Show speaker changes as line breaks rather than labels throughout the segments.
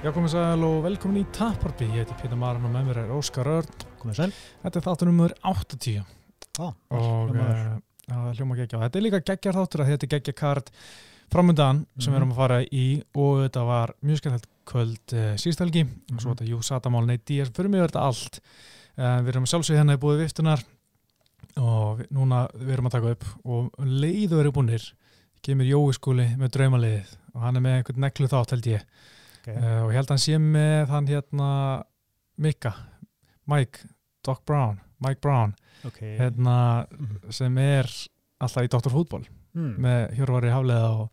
Já, komið sæl og velkomin í Tapparby. Ég heiti Pítur Maran og með mér er Óskar Örn.
Komið sæl.
Þetta er þáttur numur 80
Á,
og
hljómar.
uh, það er hljóma geggja. Þetta er líka geggjar þáttur að þetta er geggja kart framöndan sem við
Mhm.
erum að fara í og þetta var mjög skemmtilegt kvöld uh, síðstelgi og svo
Mhm.
þetta Jú Satamál Neitt Díaz. Fyrir mig er þetta allt. Uh, við erum sjálfsög hérna í búið viftunar og við, núna við erum að taka upp og um leiðu eru búinir kemur Jói skúli með draumaliðið og hann er með einhvern neklu þátt held ég
Okay.
uh, og ég held að hann sé með hann hérna Mika, Mike Doc Brown, Mike Brown
ok.
hérna
Mhm.
sem er alltaf í Dr. Fútból
Mm.
með Hjörvari Hafleða og,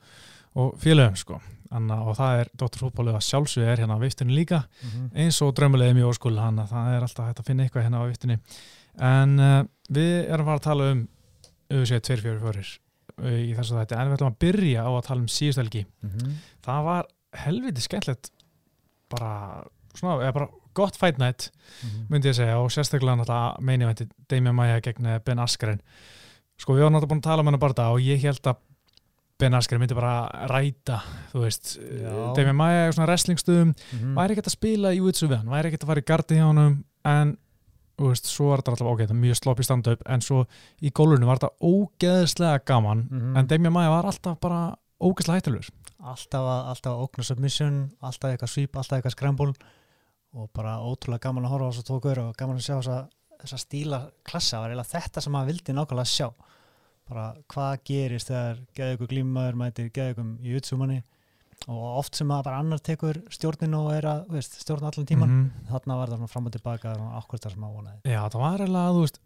og félögum sko Anna, og það er Dr. Fútból að sjálfsög er hérna á viftinu líka
Mhm.
eins og draumulegum í óskul hann það er alltaf hægt að finna eitthvað hérna á viftinu en uh, við erum að tala um auðvitað 244 í þessu þætti en við ætlum að byrja á að tala um síðustelgi
Mhm.
það var helviti skemmtilegt bara, svona, eða bara gott fight night
Mhm.
myndi ég segja og sérstaklega náttúrulega meini vænti Damian Maia gegn eh, Ben Askren sko við varum náttúrulega búin að tala um hennar bara það og ég held að Ben Askren myndi bara ræta þú veist,
Já.
Damian Maia er svona wrestlingstuðum,
Mhm.
væri ekkert að spila í útsu við hann, væri ekkert að fara í gardi hjá honum en þú veist, svo er þetta alltaf ok, þetta er mjög sloppy stand-up en svo í gólunum var þetta ógeðslega gaman
Mhm.
en Damian Maia var alltaf bara ógeðslega hættilur
alltaf að, alltaf að ókna submission alltaf eitthvað sweep, alltaf eitthvað scramble og bara ótrúlega gaman að horfa á þessu tókur og gaman að sjá þessa, þessa stíla klassa. Var eiginlega þetta sem maður vildi nákvæmlega sjá. Bara hvað gerist þegar geða ykkur glímaður mætir geða ykkur í utsumanni og oft sem að bara annar tekur stjórnin og er að veist, stjórna allan tíman
Mhm.
þarna var það fram og tilbaka og ákvæmst það sem maður vonaði.
Já, það var eiginlega, þú veist,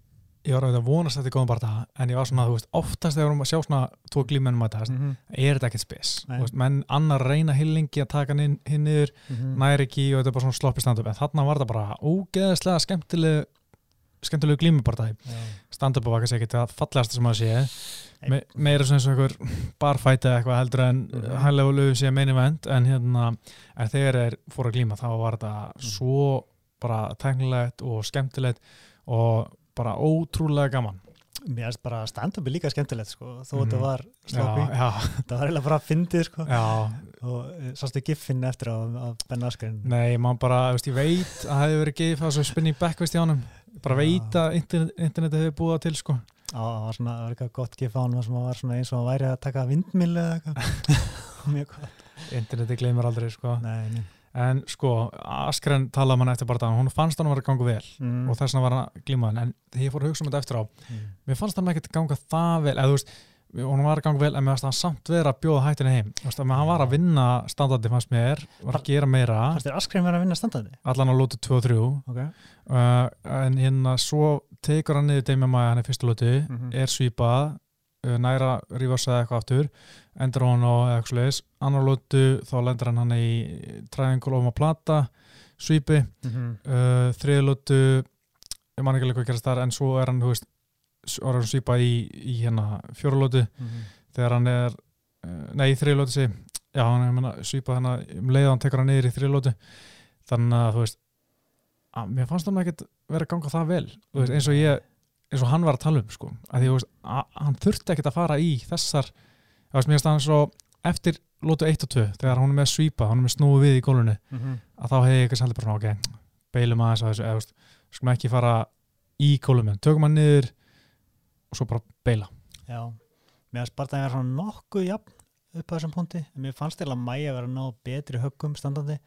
ég var að vonast að þetta er góðan bara en ég var svona, þú veist, oftast þegar við sjá svona tvo glímennum að það,
-hmm.
er þetta ekkert spes. Veist, menn annar reyna hillingi að taka hinn niður,
Mhm.
næri ekki og þetta er bara svona sloppy stand-up, en þarna var þetta bara ógeðslega skemmtileg skemmtilegu bara það. Stand-up var kannski ekkert það fallegasta sem að sé, Me, meira svona eins og einhver barfæti eða eitthvað heldur en mm. -hmm. hæglega sé meini vend, en hérna, en þegar þeir fóru að glíma þá var þetta
Mhm.
svo bara teknilegt og skemmtilegt og bara ótrúlega gaman.
Mér finnst bara stand-up er líka skemmtilegt sko, þó
Mhm.
þetta var sloppy,
Já, já,
þetta var eiginlega bara að fyndið sko
já,
og eh, sástu giffin eftir á, Ben Askren
nei, maður bara, veist, ég veit að það hefur verið geið það svo spinning back, veist, í honum, bara
Já.
veit að internet, internetið hefur búið það til, sko.
á, það var svona, það var eitthvað gott giff á hann sem var svona eins og hann væri að taka vindmill eða eitthvað mjög gott
Internetið gleymur aldrei, sko.
nei, nei.
En, sko, Askren talaði mann eftir bara það, hún fannst hann að vera að ganga vel
Mm.
og þess vegna var hann að glíma hann, en þegar ég fór að hugsa um þetta eftir á,
Mm.
mér fannst hann ekkert ganga það vel, eða þú veist, hún var að ganga vel, en mér fannst hann samt vera að bjóða hættinni heim, þú veist, að hann var að vinna standardi fannst mér, var að gera meira,
fannst þér Askren verið að vinna standandi?
allan á lótu 2 og 3,
ok
uh, en hérna svo tekur hann niður Damian Maia hann í fyrstu lótu
Mhm.
er svipað uh, næra rífarsaði eitthvað aftur endur hann á eitthvað sliðis annar lótu þá lendur hann hann í triangle ofum að plata svipi.
Mm -hmm.
uh, þriðu lótu ég man ekki alveg hvað gerast þar en svo er hann veist s- er hann svipað í, í hérna fjóru lótu þegar hann er uh, nei, í þriðu lótu sé já, hann er svipað hann um leið hann tekur hann niður í þriðu lótu þannig að þú veist að mér fannst hann ekkert vera að ganga það vel. Veist, eins og ég eins og hann var að tala um sko. Að því að, hann þurfti ekkert að fara í þessar veist, mér finnst hann svo eftir lótu 1 og 2 þegar hann er með svipað, hann er með snúið við í gólunni að þá hefði ég ekki sældi bara svona, ok, beilum aðeins að þessu, eða skulum ekki fara í góluminn, tökum hann niður og svo bara beila
já, mér það að vera svona nokkuð jafn upp á þessum punkti en mér fannst eða mæja að vera að ná betri höggum standandi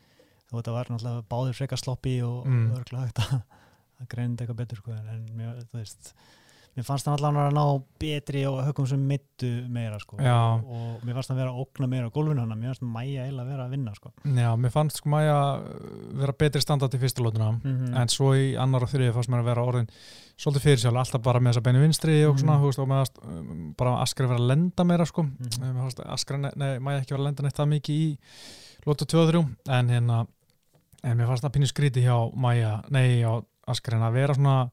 þó þetta var náttúrulega báður frekar sloppi og
Mm.
mm. örgulega hægt að, að greina þetta eitthvað betur sko, en mér, þú veist mér fannst hann allan að ná betri og höggum sem mittu meira sko. Og mér fannst hann vera að ógna meira á gólfinu hann mér fannst mæja eiginlega vera að vinna sko.
Já, mér fannst sko Maja vera betri standart í fyrstu lótuna
mm
en svo í annar og þriði fannst mér að vera orðin svolítið fyrir sjálf, alltaf bara með þessa beinu vinstri og svona,
Mhm.
þú veist, og með að bara Askari vera að lenda meira sko. Mér fannst Askari, nei, Maja ekki vera að lenda neitt það mikið í lótu 2 og 3 en hérna, en mér fannst það pínu skríti hjá Maja, nei, hjá Askari að vera svona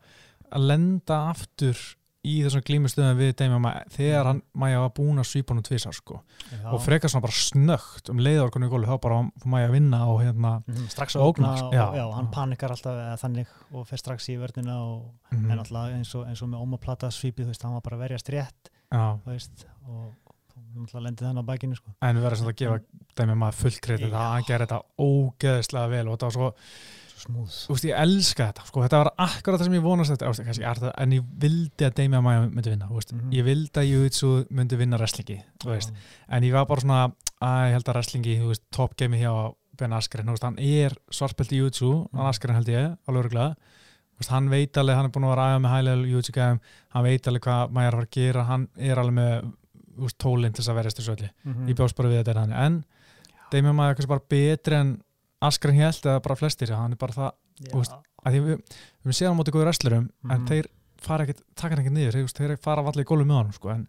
að lenda aftur í þessum glímustöðum við Demi Maja, þegar hann Maja var búin að svípa hann tvisar sko
Já.
og frekar svona bara snögt um leiðorkunni í gólu þá bara að vinna og hérna
Mhm, strax
Og
að ógna og
já.
já, hann panikar alltaf þannig og fer strax í vörnina og
mm,
en alltaf eins og, eins og með ómaplata svipið, þú veist, hann var bara verjast rétt þú veist, og náttúrulega lendið hann á bakinu sko.
en við verðum samt að gefa dæmi maður fullkredið
Já.
að hann gerði þetta ógeðslega vel og þetta var svo
smúð
þú veist, ég elska þetta sko, þetta var akkurat það sem ég vonast þetta, veist, kannski þetta, en ég vildi að Damian Maia myndi vinna, þú veist,
Mhm.
ég vildi að Júitsu myndi vinna wrestlingi, þú veist, en ég var bara svona, að ég held að wrestlingi, þú veist, top game hjá Ben Askren, þú veist, hann er svartbelt í Júitsu,
Mhm.
Askren held ég, alveg veist, hann veit alveg, hann er búin að aðeins með hælega Júitsu gæðum, hann veit alveg hvað Maia er að gera, hann er alveg með, tólinn til þess að verðast þessu öllu.
Mhm.
ég bjóst bara við þetta er hann. En Damian Maia er kannski bara betri en Askren held eða bara flestir hann er bara það, veist, að við, við séð á móti góður wrestlerum en
Mhm.
þeir fara ekkit, taka hann ekkert niður þeir, þeir fara allir í gólum með honum sko, en,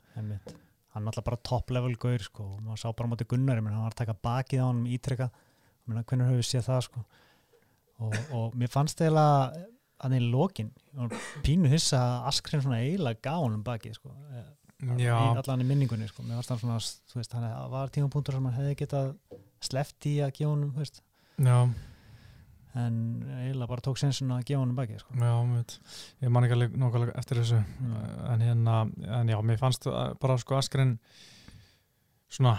hann er alltaf bara top level gaur sko. og maður sá bara móti Gunnar menn, hann var að taka bakið á hann ítrekka hvernig höfum við séð það sko. og, og mér fannst eiginlega að það í lokin pínu hissa að Askren svona eiginlega gá hann um bakið sko.
já,
allan í minningunni sko. mér fannst hann svona, veist, hann var tímapunktur sem hann hefði getað sleppt í að gefa þú veist.
Já,
en eiginlega bara tók sensun að gefa honum bakið sko.
já ég man ekki alveg nokkulega eftir þessu. En hérna, en já, mér fannst að- bara sko Askren svona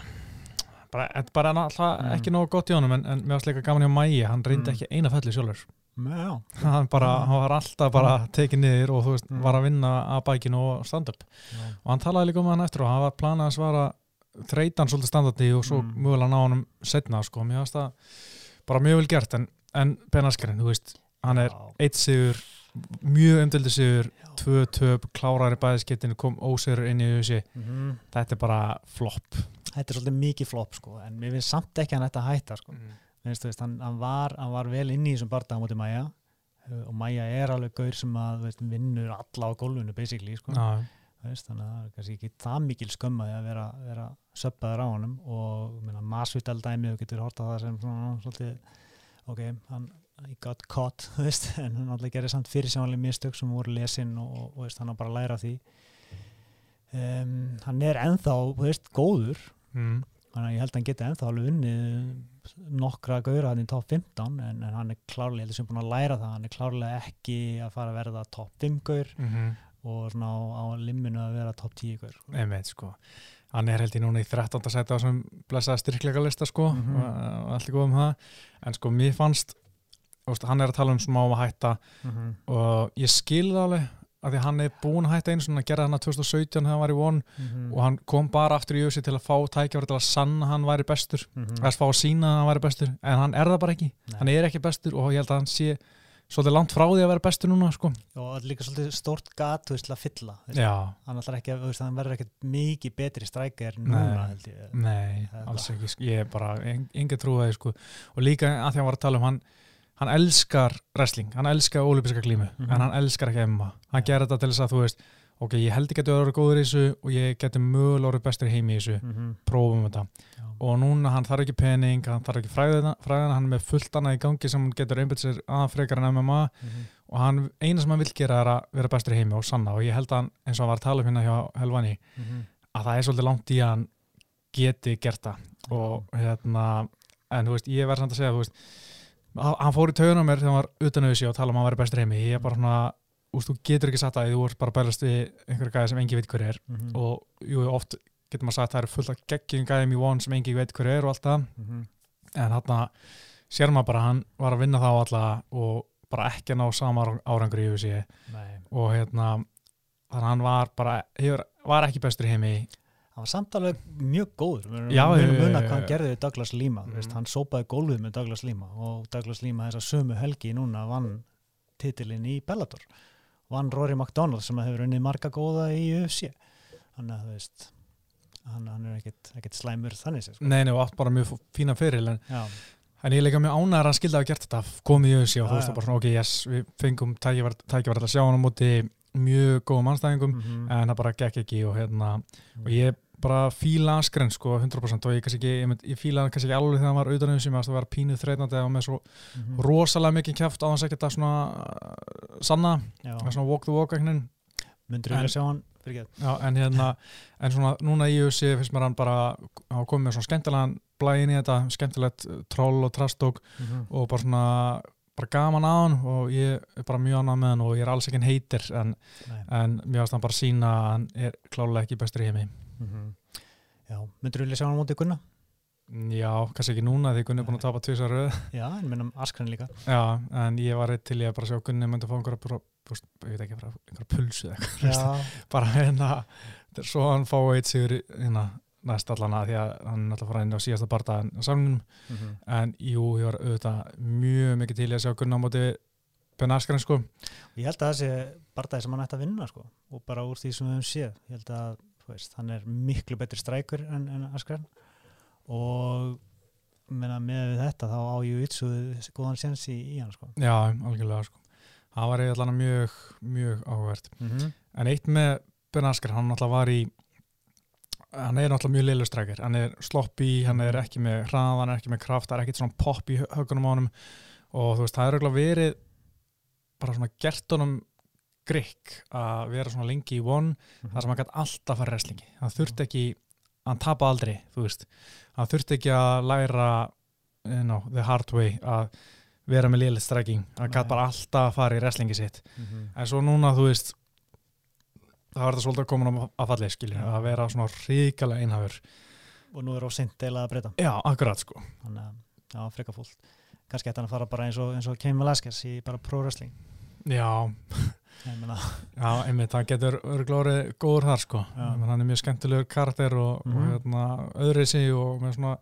bara, bara alltaf
Mm.
ekki nógu gott í honum en, en mér varst líka gaman hjá Mæi hann reyndi
Mm.
ekki eina felli sjálfur.
Já,
hann bara, hann var alltaf bara tekið niður og þú veist,
Mm.
var að vinna að bækinu og stand-up og hann talaði líka um hann eftir og hann var planað að svara þreytan svolítið standardi og svo
Mm.
mögulega ná honum setna sko, mér finnst það bara mjög vel gert en, en Ben Askren, þú veist, hann er eitt sigur, mjög umdildi sigur tvö töp, klárar í bæðiskettinu kom ósigur inn í USA
Mhm.
þetta er bara flopp
þetta er svolítið mikið flop sko. en mér finnst samt ekki hann að hætta sko.
mm.
Veist, veist, hann, hann, var, hann var vel inn í þessum barndag á móti Maja uh, og Maja er alveg gaur sem að veist, vinnur alla á gólfinu basically sko.
Já,
veist, þannig að það er kannski ekki það mikil skömmaði að vera, vera söppaður á honum og masvital dæmi og getur horta það sem svona, svolítið ok, hann he got caught veist, en hann alltaf gerir samt fyrir sjónlega mistök sem voru lesin og, og veist, hann á bara að læra því. Um, hann er ennþá veist, góður.
Mm.
þannig að ég held að hann geti ennþá alveg unnið nokkra gauðra hann í top 15 en, en hann er klárlega, ég held að sem búin að læra það hann er klárlega ekki að fara að verða top 5 gaur.
Mm
og svona á, á limminu að vera top 10 gaur sko.
Einmitt, sko. Hann er held ég núna í 13. seti á þessum blessaða styrkleika lista sko
Mhm.
og, og allir góð um það en sko mér fannst úst, hann er að tala um smá að hætta og ég skil það alveg að því hann er búin að hætta einu svona að gera hann að 2017 þegar hann var í von og hann kom bara aftur í ösi til að fá tækjafæri til að sanna hann væri bestur
Mhm.
að fá að sína að hann væri bestur en hann er það bara ekki,
Nei.
hann er ekki bestur og ég held að hann sé svolítið langt frá því að vera bestur núna sko.
og líka svolítið stórt gat þú veist, að fylla hann, verður ekkert mikið betri strækjar núna held ég
Nei,
er
alls ekki, sko. ég er bara enga trúið sko. og líka að því að hann var að tala um hann hann elskar wrestling, hann elskar ólípiska glímu,
Mhm.
en hann elskar ekki emma hann
Já.
gerir þetta til þess að þú veist ok, ég held geti að vera góður í þessu og ég geti mögulega orðið bestur heimi í þessu
mm -hmm.
prófum þetta
Já.
og núna hann þarf ekki pening, hann þarf ekki fræðina, fræðina hann er með fullt annað í gangi sem hann getur einbætt sér að frekar en MMA
Mhm.
og hann, eina sem hann vil gera er að vera bestur heimi og sanna og ég held að hann, eins og hann var að tala um hérna hjá Helvani
Mhm.
að það er svolítið langt í að hann geti gert það og hérna en þú veist, ég verð samt að segja þú veist, hann fór í taugunum mér þegar hann var utan auðvitað og tala um að hann væri bestur heimi ég er bara svona, úst, þú getur ekki satt að þú ert bara bælast við einhverja gæði sem engi veit hver er
Mhm.
og jú, oft getur maður sagt að það eru fullt af geggjum gæðum í von sem engi veit hver er og allt það
Mhm.
en þarna sér maður bara hann var að vinna það á alla og bara ekki að ná sama ára- árangur í
Nei.
og hérna þannig að hann var bara, hefur, var ekki bestur heimi
hann var samt alveg mjög góður við erum
já,
að munna
já,
hvað hann gerði við Douglas Lima
Mhm.
mm. hann sópaði gólfið með Douglas Lima og Douglas Lima þess að sömu helgi núna vann titilinn í Bellator vann Rory McDonald sem hefur unnið marga góða í UFC þannig að þú veist hann, hann er ekkit slæmur þannig sko.
Nei, nei, og átt bara mjög fína fyrir en, en ég líka mjög ánæður að hann skildi að hafa gert þetta komið í auðvitað og þú veist það bara svona ok, yes, við fengum til að sjá hann á móti mjög góðum anstæðingum
mm
en það bara gekk ekki og hérna og ég bara fíla Askren sko 100% og ég kannski ekki, ég, ég fíla hann kannski ekki alveg þegar hann var utan um sem að það var pínuð þreitnandi eða með svo
Mhm.
rosalega mikið kæft á hans ekkert að svona sanna,
já.
að svona walk the walk ekkert
myndur við að sjá hann?
Já, en hérna, en svona núna í USA finnst mér hann bara hafa komið með svona skemmtilegan blæðin í þetta, skemmtilegt uh, troll og trastók
mm
og bara svona bara gaman á hann og ég er bara mjög annað með hann og ég er alls ekki en heitir en, en mér finnst hann bara sína að hann er klálega ekki bestur í heimi.
-hmm. já, myndur við sjá hann á móti Gunna
Já, kannski ekki núna því Gunni er búin að tapa tvisar röð.
Já, en minnum Askren líka.
Já, en ég var reitt til ég að bara sjá að Gunni myndi að fá einhverja, ég veit ekki, einhverja pulsu eða eitthvað, bara hérna svo hann fá eitt sigur hérna næst allana því að hann alltaf fara inn á síðasta barða á samningnum,
mhm.
en jú, ég var auðvitað mjög mikið til í að sjá Gunni á móti Ben Askren sko.
Ég held að það sé barndagi sem hann ætti að vinna sko, og bara úr því sem við höfum séð. Ég að hann er miklu betri strækur en, en Askren og meina, með þetta þá á ég vitsuð góðan séns í, í hann sko.
Já, algjörlega sko. Það var eiginlega mjög, mjög áhugavert.
Mm -hmm.
En eitt með Ben Askren, hann náttúrulega var í hann er náttúrulega mjög leilustrækir hann er sloppy, hann er ekki með hraða, hann er ekki með kraft, það er ekkert svona pop í högunum á honum. Og þú veist, það er auðvitað verið bara svona gert honum grikk að vera svona lengi í one þar sem hann gæti alltaf fara í wrestlingi. Hann þurfti ekki, hann tapa aldrei þú veist, hann þurfti ekki að læra you know, the hard way að vera með liðlega stræking. Hann gæti bara alltaf að fara í wrestlingi sitt.
Mm -hmm.
en svo núna, þú veist það var þetta svolítið að koma að fallið skilja,
Já.
að vera svona ríkala einhafur
og nú er á seint deilað að breyta.
Já, akkurat sko.
Þannig að, já, freka fúlt. Kannski ætti hann að fara bara eins og, og Cain Velasquez í bara pro wrestling.
Já, já, einmitt, það getur örglórið góður þar sko, menn hann er mjög skemmtilegur karakter og,
Mhm.
og hérna, öðrið sig og með svona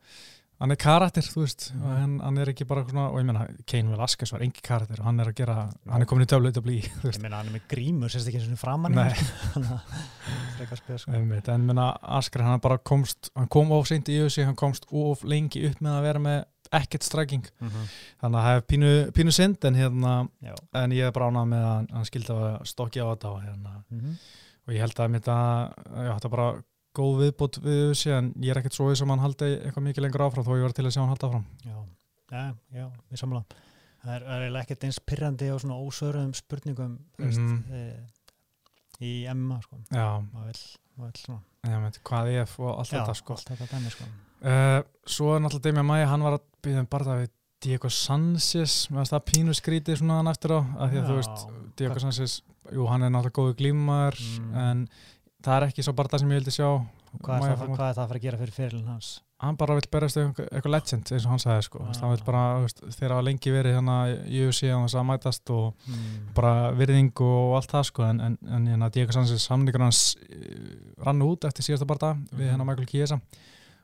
hann er karakter, þú veist,
Mhm.
og hann, hann er ekki bara svona, og ég menna, Kane Velasquez var engi karakter og hann er að gera, hann er komin í töflu að blí,
ég meina hann er með grímur sérst ekki eins og framan
Nei.
spes sko.
einmitt, en menna, Askar hann bara komst, hann kom of seint í össi, hann komst of lengi upp með að vera með ekkert stræking
mm -hmm.
þannig að það er pínu, pínu synd en, hérna,
já
en ég er bara ánað með að hann- skildi að stokki á þetta hérna,
mm -hmm.
og ég held að mitt að já, þetta er bara góð viðbútt við þessi en ég er ekkert svo sem hann haldi eitthvað mikið lengur áfram þó ég var til að sjá hann halda áfram
já, já, já, við samla það er, er ekkert eins pyrrandi og svona ósöruðum spurningum þú veist,
Mhm.
e, í MMA sko.
já,
vill, maður vill svona
ég veit, hvað ég og allt
já,
þetta sko
allt þetta dæmi sko.
Uh, svo er náttúrulega Demi Maia, hann var að byggja um bara við Diego Sanchez með það pínu skrítið svona hann eftir á að því að
Já.
þú veist, Diego Sanchez jú, hann er náttúrulega góðu glímar
Mm.
en það er ekki svo bara það sem ég vildi sjá
hvað, er það,
fór-
hvað er það að fara að gera fyrir fyrirlin hans
hann bara vill berast eitthvað, legend eins og hann sagði sko, hann vill bara þeir hafa lengi verið hérna í UFC á þess að mætast og
mm.
bara virðing og allt það sko en, en, en hérna Diego Sanchez samningur hans uh, rann út eftir síðasta barða við
Mhm.
hérna Michael Chiesa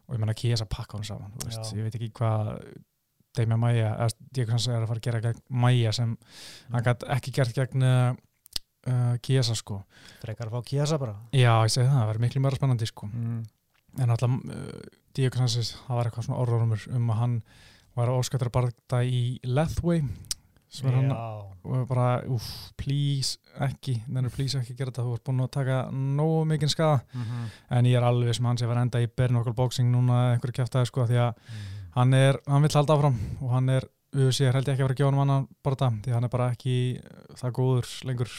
og ég menna Chiesa pakka hann saman veist, ég veit ekki hvað Maia, eða Diego Sanchez er að fara að gera gegn Maia sem hann gæti ekki gert gegn uh, uh, Chiesa sko.
Frekar að fá kjasa bara.
Já ég segi það, það verður miklu meira spennandi sko.
Mm.
en alltaf uh, Diego Sanchez, það var eitthvað svona orðrumur um að hann var óskættur að barða í Lethway sem er hann og bara, uff, please ekki, nefnir please ekki gera þetta þú ert búin að taka nógu mikinn skada
mm
en ég er alveg sem hann sé að fara að enda í Bernokal Boxing núna einhverju kjæftæði sko því að
-hmm.
hann er, hann vill halda áfram og hann er, er held ég ekki að vera að hann annan barða því að hann er bara ekki uh, það góður lengur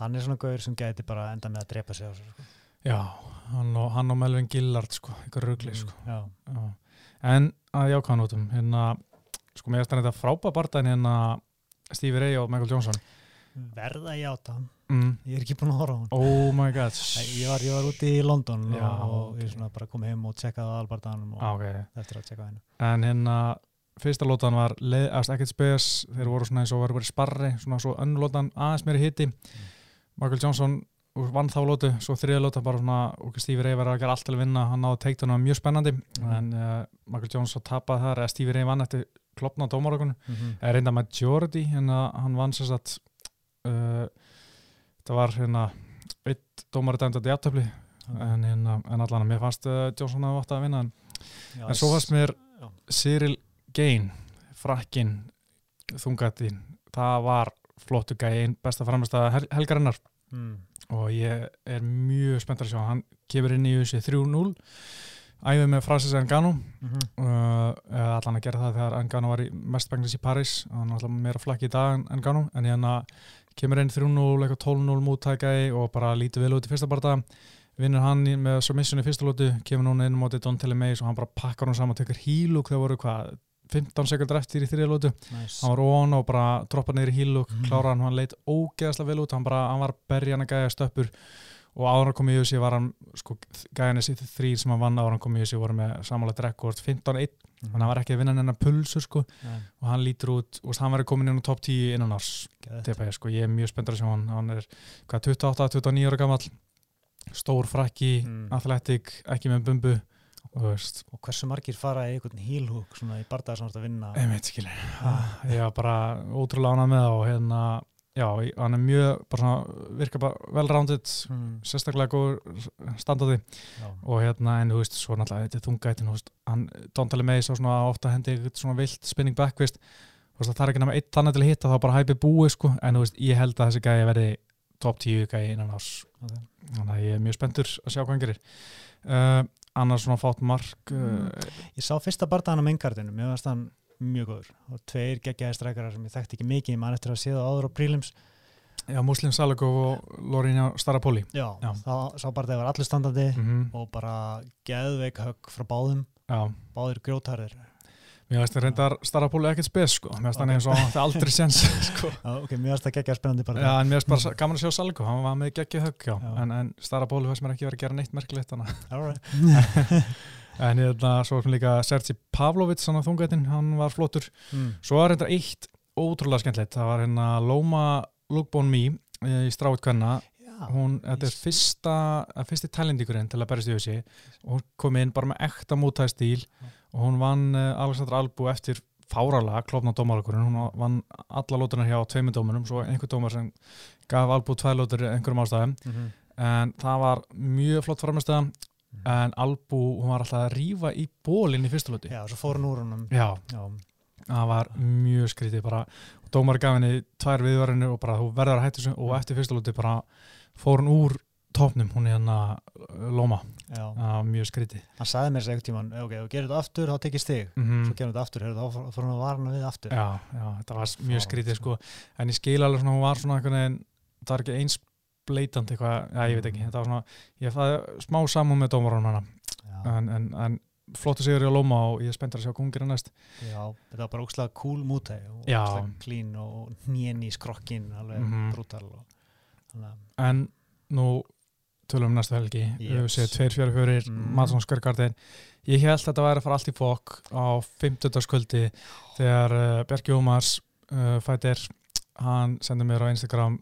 hann er svona gauður sem gæti bara enda með að drepa sig á sig sko.
já, hann og, hann og Melvin Gillard sko, einhverju rugli sko
já,
Já. En að jákvæðanótum hérna, sko mér er þetta frábæð barndæðin hérna Stevie Ray og Michael Johnson.
Verða ég áta
mm.
ég er ekki búin að horfa á hann
Oh my god.
Ég var, ég var úti í London
Já,
og, og ég svona bara kom heim og tjekkaði albardaganum og
ah, okay.
eftir að tjekka hennu
En hérna fyrsta lótan var ekkert spes þeir voru svona eins og verið sparri svona svo önnu lótan aðeins meiri hitti Michael Johnson vann þá lótu svo þriða lóta bara svona og Stevie Ray var að gera allt til að vinna. Hann náði teiktunum mjög spennandi. En uh, Michael Johnson tapaði þar eða Stevie Ray vann eftir klopna á dómarökun
mm -hmm.
er reynda majority hérna hann vann sér satt uh, það var hérna eitt dómari dæmd að játtöfli en, hérna, en allan að mér fannst uh, Johnson að átt að vinna en,
já,
en svo fannst mér
já.
Cyril Gain frakkin þungatinn það var flottu gæi einn besta framstæða hel helgarinnar
mm.
og ég er mjög spennt að sjá hann kemur inn í USA 3-0 æfið með Francis Ngannou.
Mm -hmm.
uh, eða allan að gera það þegar Ngannou var í mest bengnis í Paris hann var alltaf meira flakki í dag en Ngannou. En hérna kemur inn 3-0, eitthvað 12-0 múttækæði og bara lítið vel út í fyrsta barða vinnur hann með submission í fyrsta lótu kemur núna inn á móti Don Telemeis og hann bara pakkar hann saman og tekur hílúk þegar voru hvað 15 sekundar eftir í þriða lótu
nice.
hann var on og bara droppa niður í hílúk
Mhm.
klára hann, hann leit ógeðslega vel út. Hann, bara, hann var að berja hann að gæja stöppur og áður hann kom í UFC var hann sko, gæðinni sitt þrýr sem hann vann áður hann kom í UFC voru með samanlega rekord 15-1 þannig að hann var ekki að vinna hennar pulsu sko,
Nei,
og hann lítur út og hann verið komin inn á top 10 innan árs sko, ég er mjög spenntur að sjá hann. Hann er hvað, 28-29 ára gammal stór frakki,
Mm.
athletic ekki með bumbu. Og
og hversu margir fara í einhvern hílhúk svona í bardaðar sem þú ert að vinna?
Einmitt skilur ég var bara ótrúlega ánað með það og hérna, já, hann er mjög bara svona, virka bara vel rounded
mm,
sérstaklega góður standaði
já,
og hérna, en þú veist, svo náttúrulega þetta er þungætin, þú veist, hann, Dontali Meis á svona ofta hendi eitthvað svona vilt spinning back veist, þú veist, það er ekki nema eitt þannig til að hitta þá bara hæpi búið, sko, en þú veist, ég held að þessi gæði verði top 10 gæði innan ás þannig að ég er mjög spenntur að sjá hvað hann gerir. Uh, annars svona fátt mark uh,
ég sá fyrsta bardaðan á mengardinu mér varst hann mjög góður. Og tveir geggjaði streikarar sem ég þekkti ekki mikið mann eftir að sé það áður á prílims
já, Muslim Salagov og Lorina Starapoli.
Já,
Já.
þá sá bardaði var allir standandi
mm
og bara geðveik högg frá báðum.
Já,
báðir grjótarðir
mér veist að reyndar Starapoli ekkert spes, sko, mér veist hann
Ok.
eins og það aldrei séns, sko.
Já, ok, mér varst það geggjaði spennandi
Já,
bara
en mér finnst bara gaman að sjá Salgo, hann var með geggja högg, já.
Já.
En, en Stara Bóli fannst mér ekki verið að gera neitt merkilegt. En hérna, svo sem líka Sergi Pavlovic, hann á þungætin, hann var flottur.
mm.
Svo var hérna eitt ótrúlega skemmtilegt, það var hérna Loma Lugbón Mí í stráit kvenna.
Já,
Hún, þetta er fyrsta, að fyrsti talendíkurinn til að berist í þessi og hún kom inn bara með ekta mútaði stíl og hún vann uh, Alexander Albu eftir fáralega klopna dómarleikurinn, hún vann alla lótunar hjá tveimur dómarum, svo einhver dómar sem gaf Albu tvær lótur einhverjum ástæðum
Mhm.
en það var mjög flott framistæða en Albu, hún var alltaf að rífa í bólinn í fyrstu lóti
Já, svo fór hún úr honum.
Já,
Já,
það var mjög skrítið bara, dómar gaf henni tvær viðvarinu og bara þú verður að hættu þessu og eftir fyrstu lóti bara fór hún úr topnum, hún er hérna uh, það var mjög skrítið.
Hann sagði mér sér einhvern tímann, ok, ef þú gerir þetta aftur þá tekið stig,
mm
svo gerum þetta aftur þá fór- hún að varna við aftur.
Já, já, þetta var mjög skrítið sko, en ég skil alveg svona, hún var svona veginn, það var ekki eins bleitant eitthvað, já, ég veit ekki, þetta var svona ég fæði smá samum með dómarunum hana en, en, en flottu sigur í að Lóma og ég er spenntur að sjá kungirinn næst
já, þetta var bara ógslag cool mútei og ógslag clean og hnén í skrokkin alveg
Mhm.
brútal og,
en nú tölum við næstu helgi
Yes.
við séum tveir, fjöri, fjörir,
Mm.
Madsson Skörgarden ég held að þetta væri að fara allt í fokk á 50. skvöldi þegar uh, Bjarki Ómars uh, fætir, hann sendir mér á Instagram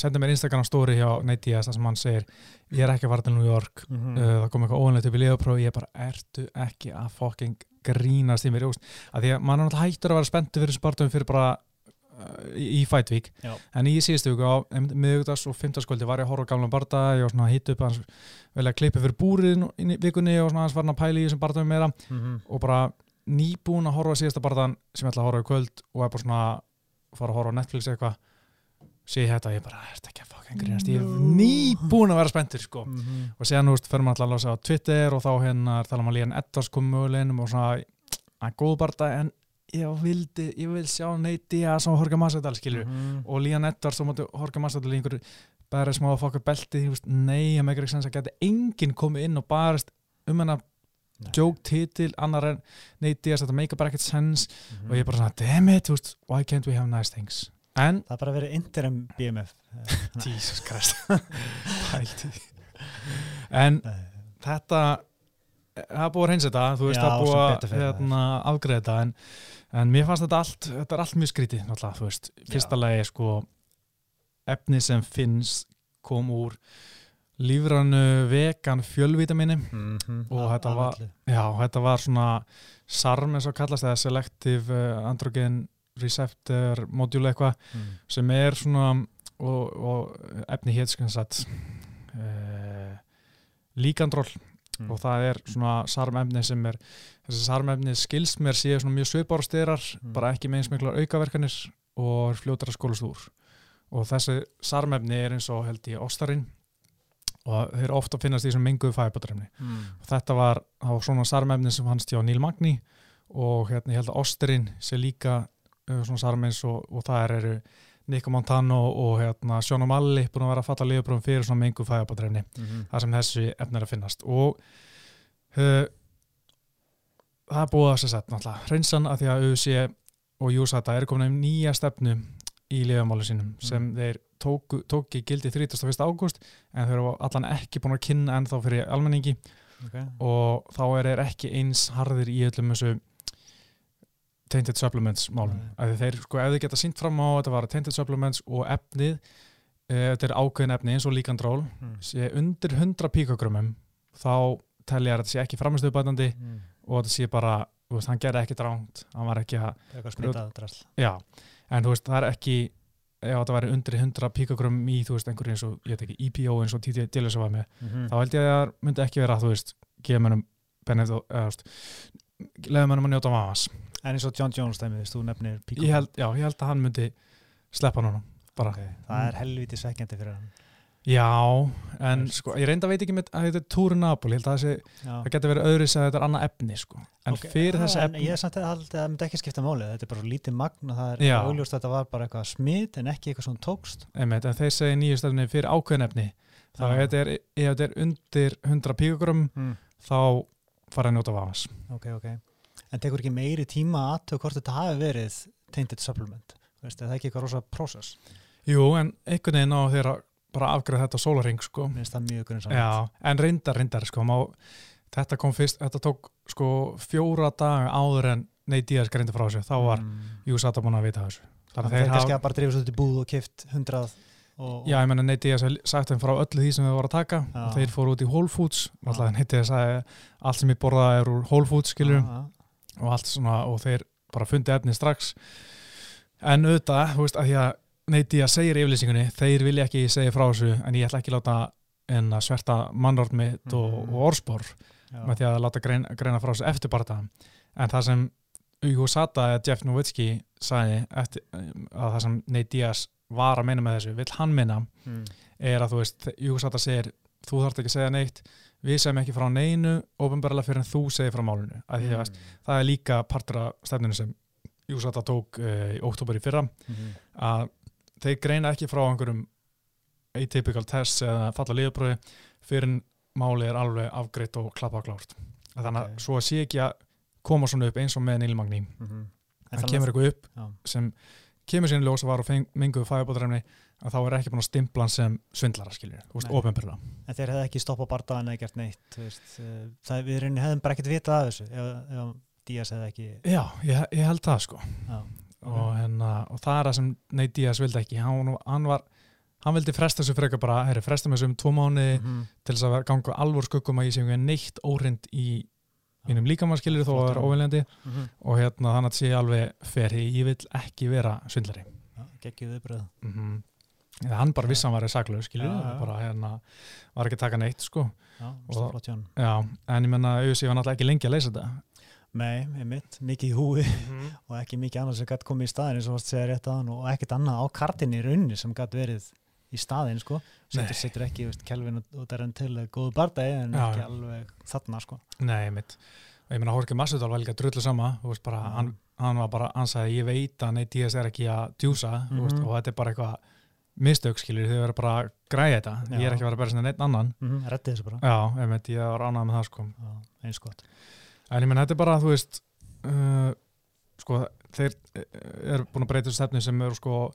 sendir mér Instagram story hjá Diaz þar sem hann segir ég er ekki að fara til New York.
Mm
uh, það kom eitthvað óanlegt upp í liðapróf ég er bara, ertu ekki að fucking grínast í mér, Úst, að því að mann er náttúrulega hættur að vera spenntu fyrir spartum fyrir bara uh, í, í Fight Week.
Já.
en í síðustu viku á miðugdags og fymtaskvöldi var ég að horfa á gamla barda ég var svona að hitta upp hans vel að klippa fyrir búrið í vikunni og svona hans var hann að pæla í þessum bardaðum meira.
-hmm.
og bara nýbúin að horfa á síðasta bardaðan sem ég ætla að horfa í kvöld og er bara svona að fara að horfa á Netflix eitthvað sé ég þetta og ég bara, ertu ekki að fucking grínast ég er nýbúin að vera spenntur sko
Mhm.
og séðan, þú veist, fyrir maður alltaf að lása á Twitter og þá hérna er tala um að Líðan Edvards kom möguleginum og svona, að góð barða en ég vildi, ég vil sjá neyti að svo Horga Massadal, skilur
Mhm.
og Líðan Edvards, þá mátti Horga Massadal í einhverju bara smá að fokka belti, þú veist, nei, að með ekki að geti enginn komið inn og barist um hennar
Nei.
joke titil annar en neyti að þetta make bara ekkert sens
Mhm.
og ég er bara svona, damn it, þú veist, why can't we have nice things en,
Það er bara verið interim BMF
Jesus Christ. En þetta það er búið að reynsa þetta, þú veist,
Já,
það er búið að hérna, afgreða þetta en, en mér fannst þetta allt, þetta er allt mjög skrítið náttúrulega, þú veist, fyrsta lagi sko, efni sem finnst kom úr lífrannu vegan fjölvítamini
Mhm.
Og
Af-
þetta var- já, þetta var svona SARM eins og kallast eða Selective uh, Androgen Receptor Module eitthvað
Mm.
sem er svona og, og efni hétt skansat uh, líkandról
Mm.
og það er svona sarmefni sem er þessi sarmefni skilst mér séu svona mjög svipar styrar,
Mm.
bara ekki með eins miklar aukaverkanir og fljótar að skólast úr og þessi sarmefni er eins og held ég ostarinn og þeir ofta finnast í þessum menguðu fæbadrefni
Mm.
og þetta var, var svona sarmefni sem fannst hjá Neil Magni og hérna ég held að ostarinn sé líka svona sarmeins og, og það eru Nico Montano og hérna Sean O'Malley búin að vera að fatta liðbröðum fyrir svona menguðu fæbadrefni
Mhm.
þar sem þessi efni er að finnast og uh, það er búið að sér sett náttúrulega hreinsan að því að UFC og Júsata er komin um nýja stefnu í lifamáli sínum
Mm.
sem þeir tóku, tóki gildi 31. ágúst en þeir eru allan ekki búin að kynna ennþá fyrir almenningi
okay.
og þá er þeir ekki eins harðir í öllum þessu tainted supplements málum að þeir sko ef þið geta sínt fram á að þetta var tainted supplements og efnið e, þetta er ákveðin efni eins og líkandról
mm.
sé undir 100 píkogrömmum þá telja að þetta sé ekki framistöðubætandi
Mm.
og þetta sé bara, veist, hann gerði ekki dránt hann var ekki að, já en þú veist, það er ekki ef þetta væri undir 100 píkogrömm í, þú veist, einhverju eins og, ég veit ekki, EPO eins og TT Dillis var með,
mm.
þá held ég að það myndi ekki vera, þú veist, gefa mönnum benefit, eða, þú veist, lefa mönnum að njóta vamas.
En eins og John Jones dæmið, þú nefnir
held, já, ég held að hann myndi sleppa núna, bara.
okay. það er helviti svekkjandi fyrir hann
Já, en sko, ég reynda veit ekki með að þetta er Túri Napoli, ég held að
Já.
það getur verið öðru sem þetta er annað efni, sko. En
Ok,
fyrir þessi efni,
ég er samt að það myndi ekki skipta máli þetta er bara lítið magn og það er
Já.
augljóst að þetta var bara eitthvað smit en ekki eitthvað svona tókst
einmitt, en þeir segja nýju stefni fyrir ákveðin efni, þá ef þetta er, er undir 100 píkogrömm,
mm.
þá fara að njóta vamas.
ok, ok en tekur ekki meiri tíma aðtöku hvort þetta hafi verið tainted supplement Veist, er það ekki eitthvað rosa process
Jú, en einhvern veginn á þeirra bara afgræða þetta sólaring, sko.
mér finnst það mjög grunn
Já, en reyndar, reyndar, sko, má, þetta kom fyrst, þetta tók sko fjóra daga áður en Diaz greindi frá sér, þá var
mm.
Júsata búin að vita þessu. Þannig
er
að
að bara drifast út í búð og kift hundrað og,
já, ég menna Diaz hafði sagt þeim frá öllu því sem þau voru að taka
Já.
og þeir fóru út í Whole Foods, Nate Diaz sagði allt sem ég borðaði er úr Whole Foods,
já.
Og allt svona, og þeir bara fundi efni strax. En auðvitað, þú veist, að því að Diaz segir í yfirlýsingunni, þeir vilja ekki segja frá þessu, en ég ætla ekki að láta en að sverta mannord mitt og,
Mhm.
og orðspor
Já.
með því að láta greina, greina frá þessu eftir barða en það sem Hugo Sata eða Jeff Nowitzki sagði eftir, að það sem Nate Diaz var að meina með þessu, vill hann minna
Mm.
er að þú veist, Hugo Sata segir þú þarft ekki að segja neitt við segjum ekki frá neinu ofinbarlega fyrir en þú segir frá að
Mm.
það er líka partur af stefninu sem Hugo Sata tók uh, í oktober í fyrra
Mhm.
að þeir greina ekki frá einhverjum atypical tests eða falla liðbröði fyrir en máli er alveg afgreitt og klappa klárt þannig að
Ok.
svo sé ekki að koma svona upp eins og með nýlmagní
Mhm. En
það kemur
að-
eitthvað upp
Já.
sem kemur síðan ljós að var og menguðu fæðabóðræfni að þá er ekki búin að stimpla hann sem svindlara skiljur, þú veist,
Nei.
ofinbyrða
En þeir hefði ekki stoppað bardaðan eða gert neitt veist, eh, það, við rauninni hefðum bara ekkert vitað af þessu ef, ef Díaz hefði ekki
já, ég, ég held það sko.
Já,
og, hérna, og það er það sem Nate Diaz vildi ekki. Hann, hann var hann vildi fresta þessu frekar bara, herri, fresta með þessu um tvo mánu
Mhm.
til þess að ganga alvor skuggum að ég sé einhvern neitt órind í mínum líkamannskilir þó að það er
Flott,
óviljandi.
Mhm.
og hérna þannig að sé alveg fer ég vil ekki vera svindlari.
Já,
Mm -hmm. hann bara vissi að hann var saklu skilur,
Já, já.
bara hérna var ekki að taka neitt sko
Já,
Og- já, en ég menna auðvitað var náttúrulega ekki lengi að leysa þetta
Nei, einmitt, mikið í húi og ekki mikið annað sem gætt komið í staðin eins og varst segja rétt aðan og ekkert annað á kartinni í rauninni sem gætt verið í staðin sko,
Nei.
setur, setur ekki veist, Kelvin og, Darren til góðu bardagi en
Já,
ekki alveg þarna sko
nei, mitt og ég menna Jorge Masvidal var líka drullu sama þú veist bara, hann, hann var bara, hann sagði ég veit að Nate Diaz er ekki að djúsa mm veist,
Mhm.
og þetta er bara eitthvað mistök skilur, þau verður bara að græja þetta
Já.
ég er ekki að vera að bera sinna neitt annan
mm -hmm, Rettið þessu bara
já, ég, meit, ég var ánægð með það sko
Já, eins gott
En ég menn, þetta er bara, þú veist, uh, sko, þeir uh, eru búin að breyta þessu stefni sem eru, sko,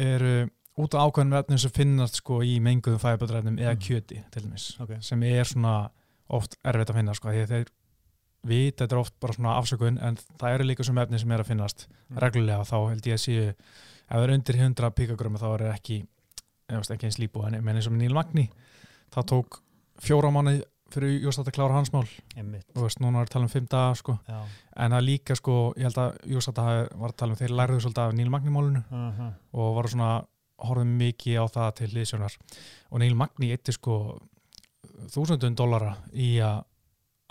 eru út af ákveðnum efnum sem finnast, sko, í menguðum fæðaböldræfnum eða
Mm.
kjöti, til dæmis,
Ok.
sem er svona oft erfitt að finna, sko, þeir vit, þetta er oft bara svona afsökun, en það eru líka svona efni sem er að finnast
Mm.
reglulega, þá held ég að séu, ef það er undir 100 píkagrömmu, þá er ekki, veist, ekki eins lípu, en eins og Níl Magni, það tók fjóra mánuði fyrir Jóstat að klára hans mál þú veist, núna er tala um fimm daga sko. en það líka sko, ég held að Júsata var að tala um, þeir lærðu svolítið af Níl Magni-málinu
uh -huh.
og varu svona, horfðum mikið á það til liðsjónar og Níl Magni eitti sko þúsundun dollara í að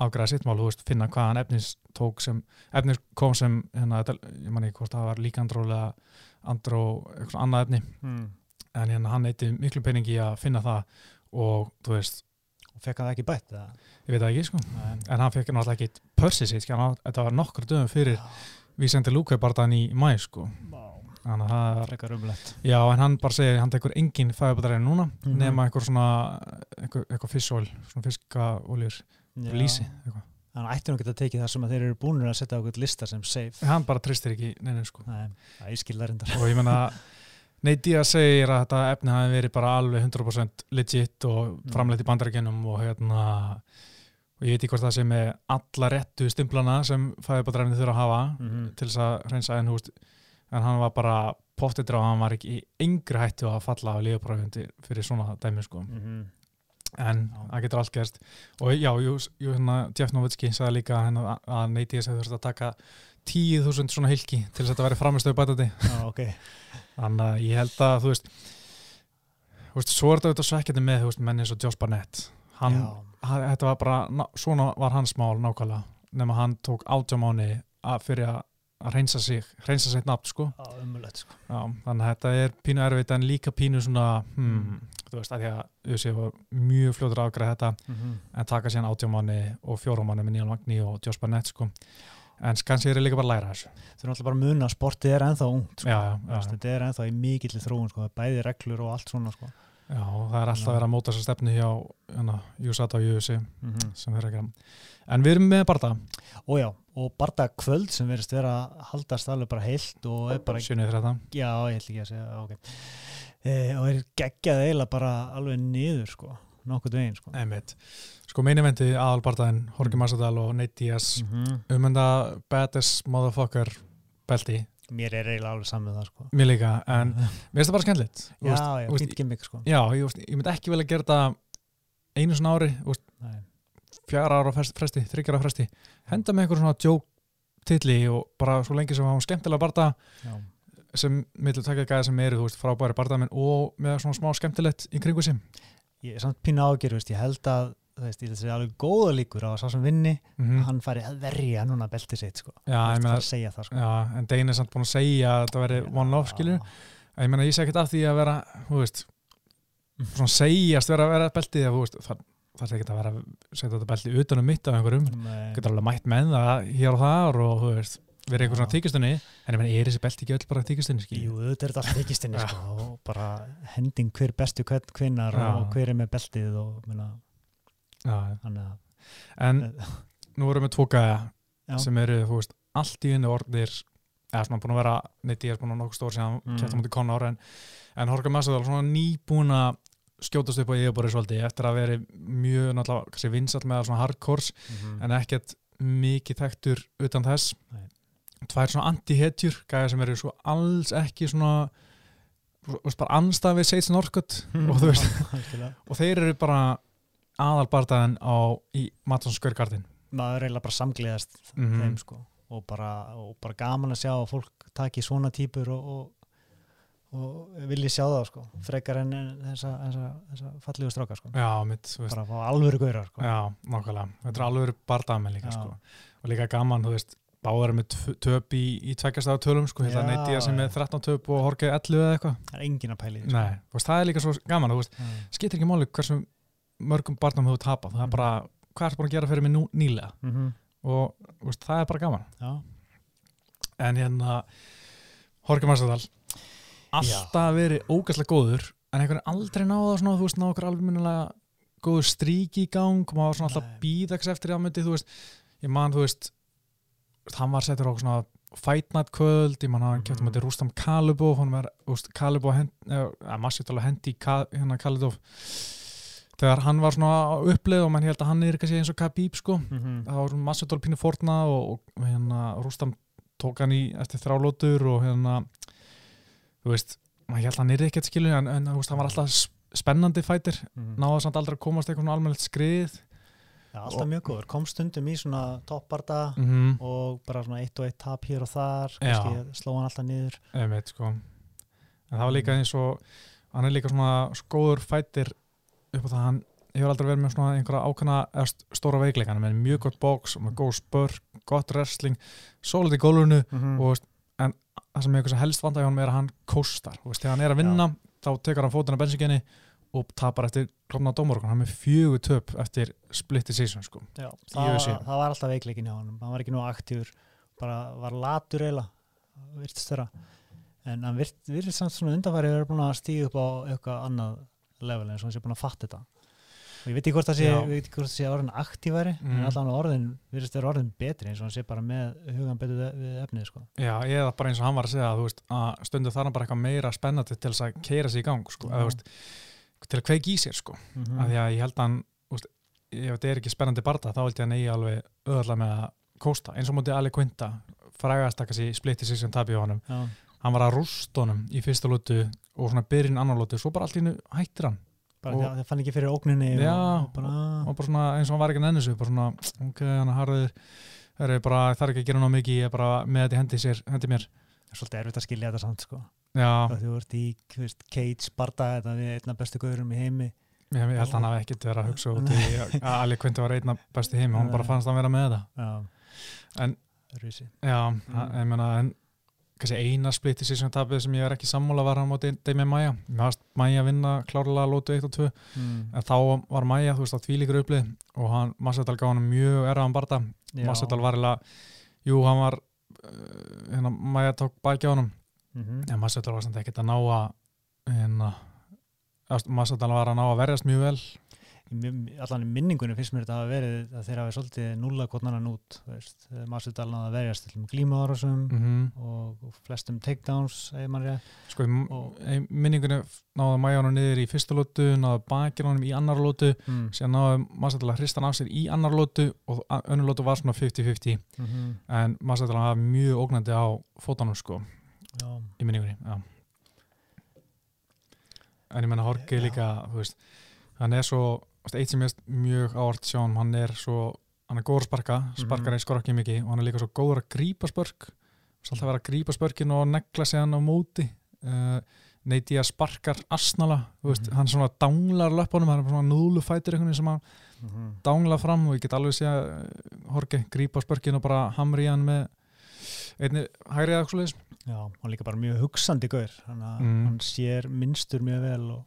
afgræða sitt mál, þú veist, finna hvaðan efnis tók sem, efnis kom sem hérna, ég man ekki hvort það var líka andrólega andró, eitthvað annað efni
mm.
en hérna hann eitti miklu peningi að finna það og þú veist,
Og fekk hann ekki bætt eða?
ég veit það ekki sko
Nei.
en hann fekk náttúrulega ekki pörsið sitt, þetta var nokkur dögum fyrir við sendi Lúka barðan í mæ sko. þannig að það já en hann bara segir hann tekur engin fæðabæðaræðin núna
Mhm.
nema einhver svona eitthvað, eitthvað fish oil, svona fiskaoljur eitthvað
Þannig að ætti nú geta tekið það sem að þeir eru búinir að setja okkur lista sem safe.
hann bara tristir ekki neina sko
Nei, það er skildar reyndar.
og ég menna Nate Diaz segir að þetta efni hafi verið bara alveg 100% legit og
Mm.
framleitt í bandarækjunum og hérna og ég veit ekki hvort það sé með alla réttu stimplana sem fæðubadræfni þurfa að hafa
Mhm.
til þess að reynsa en húst en hann var bara pottitur og hann var ekki í yngri hættu að falla á lífapræfundi fyrir svona dæmi sko
Mhm.
En það getur allt gerst og já, jú, jú hérna Jeff Nowitzki sagði líka hérna, að Nate Diaz hefði þurft að taka 10.000 svona hilki til þess að þetta væri framistöðu bætandi
Já, ok.
Þannig að ég held að, þú veist, þú veist svo er þetta auðvitað svekkjandi með, þú veist, menni eins og Josh Barnett. Hann, hann, þetta var bara, ná- svona var hans mál nákvæmlega, nema hann tók átjámáni að fyrir að að reynsa sig, reynsa sitt nafn, sko.
Sko.
Já, þannig að þetta er pínu erfitt en líka pínu svona, hmm, þú veist, að því að USA var mjög fljóður að afgræða þetta
Mhm.
en taka síðan átjámáni og fjóramáni með Neil Magni og Josh Barnett, sko. En kannski er ég líka bara að læra þessu.
Þau eru alltaf bara að muna að sportið er ennþá ungt, sko. Þetta er ennþá í mikill þróun, sko. Bæði reglur og allt svona, sko.
Já, það er alltaf verið að móta þessa stefnu hjá hérna, USAT og USA
Mhm.
sem þeir að gera. En við erum með Barta,
Og já, og barða kvöld sem verðist vera að haldast alveg bara heilt og er bara,
7.30.
já, ég ætla ekki að segja, ok. E, og er geggjað eiginlega bara alveg niður, sko. Nokkuð veginn, sko.
Einmitt. Sko meini eventi aðal Bartaðin, Jorge Massadal og Nate Diaz
Mhm.
umenda baddest motherfucker belti,
Mér er eiginlega alveg saman það, sko.
mér líka, en mér finnst það bara skemmtilegt.
Já,
veist,
já, fýnt gimmick, sko.
Já, ég, veist, ég myndi ekki vel að gera þetta einu svona ári,
Nei.
fjara ára fresti, fresti þryggjar ára fresti, henda með eitthvað svona joke titli og bara svo lengi sem hann skemmtilega Barta
Já.
Sem millir taka gæða sem eru, þú veist, frábæri Bartamenn og með svona smá skemmtilegt í kringu sem.
Ég er samt pínu ágjör, veist, ég held að, þú veist, ég held að segja alveg góða líkur á að sá sem vinni,
Mm
hann fari að verja núna beltið sitt, sko.
Já,
veist,
meina,
að segja það, sko.
Já, en Dein er samt búin að segja að þetta veri one-off, skilju. Ég meina, ég sé ekkert af því að vera, þú veist, svona segjast vera að vera beltið, það, það er ekkert að vera að setja þetta beltið utanum mitt af einhverjum. Getur alveg mætt með það hér og þar og, þú veist, verið einhver svona
Já.
tíkistunni. En ég meina, er þessi beltið ekki öll bara tíkistunni, skilju?
Jú, þetta er þetta allt þykistinni,
Já.
sko, og bara hending hver bestu kvinnar
Já.
og hver er með beltið og, minna, að,
en nú erum við
Já.
sem eru, þú veist, allt í henni orðir, eða svona búin að vera, neitt ég er búin að nokkuð stór síðan
Mm.
kæftum mútið Conor, en, en Horka Massadal svona nýbúin að skjótast upp á yfirbúri svolítið eftir að veri mjög náttúrulega vinsall með svona hardcores
mm.
en ekkert mikið þekktur utan þess
Nei.
Tvær svona anti-hetjur gæja sem eru svo alls ekki svona þú veist bara anstað við Seitz Norskott og þú veist og þeir eru bara aðalbartaðin á í Matsson Square Garden
maður eiginlega bara samgleðast
Mhm.
þeim, sko, og bara, og bara gaman að sjá að fólk taki svona típur og, og, og vilji sjá það, sko, frekar en en þessa, þessa, þessa fallegu stráka, sko,
já, mitt,
bara að fá alvöru gaurar, sko.
já, nákvæmlega, þetta er alveg bartaðamenn líka
Já.
sko. og líka gaman, þú veist báðar með töp í, í tveggjastaða tölum sko, hérna neitt ég sem með 13 töp og Horke 11 eða eitthvað.
Það er engin að pæli því.
Nei, veist, það er líka svo gaman, þú veist, skiptir ekki máli hversu mörgum barnum þú tapað, það er
Mhm.
bara hvað er búin að gera fyrir mig nú, nýlega?
Mhm.
og þú veist, það er bara gaman.
Já,
en hérna Horke Marsadal alltaf verið ógæslega góður en einhvern veginn aldrei náða svona, þú veist, ná okkur alveg minnilega góður strík í gang. Og maður var svona alltaf býðaks eftir að myndi, þú veist, ég man, þú veist hann var settur á svona Fight Night kvöld, ég man að hann
Mhm.
kefti með Rústam Kalibov, hann var, hend, eða massið tala hendi hérna Kalibov þegar hann var svona á uppleið og mann held að hann er kannski eins og Khabib, sko
Mhm.
það var massið tala pínu forna og, og hérna Rústam tók hann í eftir þrálótur og hérna þú veist, maður held að hann er ekkert skilu en, en hann var alltaf spennandi fætir
Mhm.
náða samt aldrei að komast eitthvað svona almennilegt skrið
Já, alltaf mjög góður, kom stundum í svona topparta
mm -hmm.
og bara svona eitt og eitt tap hér og þar
Já.
sló hann alltaf niður
einmitt sko en það var líka eins og hann er líka svona góður fætir upp á það að hann hefur aldrei verið með svona einhverja eða st- stóra veikleika, hann er með mjög gott bóks og með góð spör, gott wrestling svolítið í gólfinu
mm.
og veist, en það sem er eitthvað sem helst vanda hjá hann er að hann kóstar, þegar hann er að vinna þá tekur hann fótinn af bensinginni og tapar eftir klopna dómorgun, hann er með fjögur töp eftir split decision sko
Já, það,
UFC.
það var alltaf veikleikin hjá hann hann var ekki nú aktífur, bara var latur eiginlega, virtist þeirra en hann virt, virtist samt svona undanfæri verið búin að stíga upp á eitthvað annað level eins og hann sé búin að fatta þetta og ég veit ekki hvort það sé, sé orðin aktífari
Mm.
en allan orðin, virðist vera orðin betri eins og hann sé bara með hugan betur við, efnið sko.
Já, eða bara eins og hann var að segja þú veist, að stundu þarf hann bara eitthvað meira spennandi til þess að keira sig í gang sko, eða, til að kveiki í sér sko.
mm
af því að ég held að hann veist, ef þetta er ekki spennandi barða þá held ég að hann eigi alveg öðvöldlega með að kósta. Eins og mútið Ali Quinta frægast að kannski splitti sig sem tabi á honum.
Já,
hann var að rústa honum í fyrsta lótu og svona byrjun annar lótu svo bara allt í hennu hættir hann.
Bara
Og-
það fann ekki fyrir ógninni
Já,
og, og bara,
og bara svona eins og hann var ekki sig bara svona, ok, hann harður það er bara, það er ekki að gera ná mikið ég er bara með þetta í hendi, sér, hendi mér
svolítið erfitt að skilja þetta samt sko. og þú ert í veist, Cage barda þetta við einna bestu gauðurum í heimi
ég, ég held að hann hafi ekkert verið að hugsa út í að Ali Quinta var einna besti heimi, hann bara fannst að vera með þetta
Já,
En-
Rusi.
Já,
Mm.
ég meina en eina split decision tapið sem ég er ekki sammála var hann móti Demi Maja Maja vinna klárlega lótu 1 og 2
Mm.
en þá var Maja, þú veist, á tvílíkur upplið og hann, Massadal gaf hann mjög erraðan barða
Já.
Massadal var eiginlega jú, hann var hérna, Maja tók bæki á hann
Mhm.
en Massadal var samt ekkert að ná að hérna Massadal var að ná að verjast mjög vel
allan í minningunni finnst mér þetta hafa verið að þeir hafi svolítið nulla kvotnanan út Masudal náða að verjast til glímaðárásum
mm
og, og flestum takedowns ef mann rétt
sko, náði Maja hann niður í fyrsta lótu náði bakir hann í annar lótu
mm.
síðan náði Massadal að hrista hann af sér í annar lótu og önnur lótu var svona 50-50
mm -hmm.
en Massadal hafa mjög ógnandi á fótunum sko,
Já,
í minningunni já. en ég menna Horki líka þú veist, hann er svo eitt sem er mjög ávart sjá hann, hann er svo hann er góður sparka, sparkar
Mhm.
mm skor ekki mikið og hann er líka svo góður að grípa spörk veist, alltaf vera að grípa spörkin og negla sig hann á móti uh, neyti að sparkar asnala, veist,
Mhm.
hann svona danglar löpunum, hann er svona núlufætur einhvern veginn sem hann
mm -hmm.
dangla fram og ég get alveg sé að Horki grípa spörkin og bara hamri í hann með einni hægri eða eitthvað
Já, og líka bara mjög hugsandi gaur að
Mm.
hann sér minnstur mjög vel og,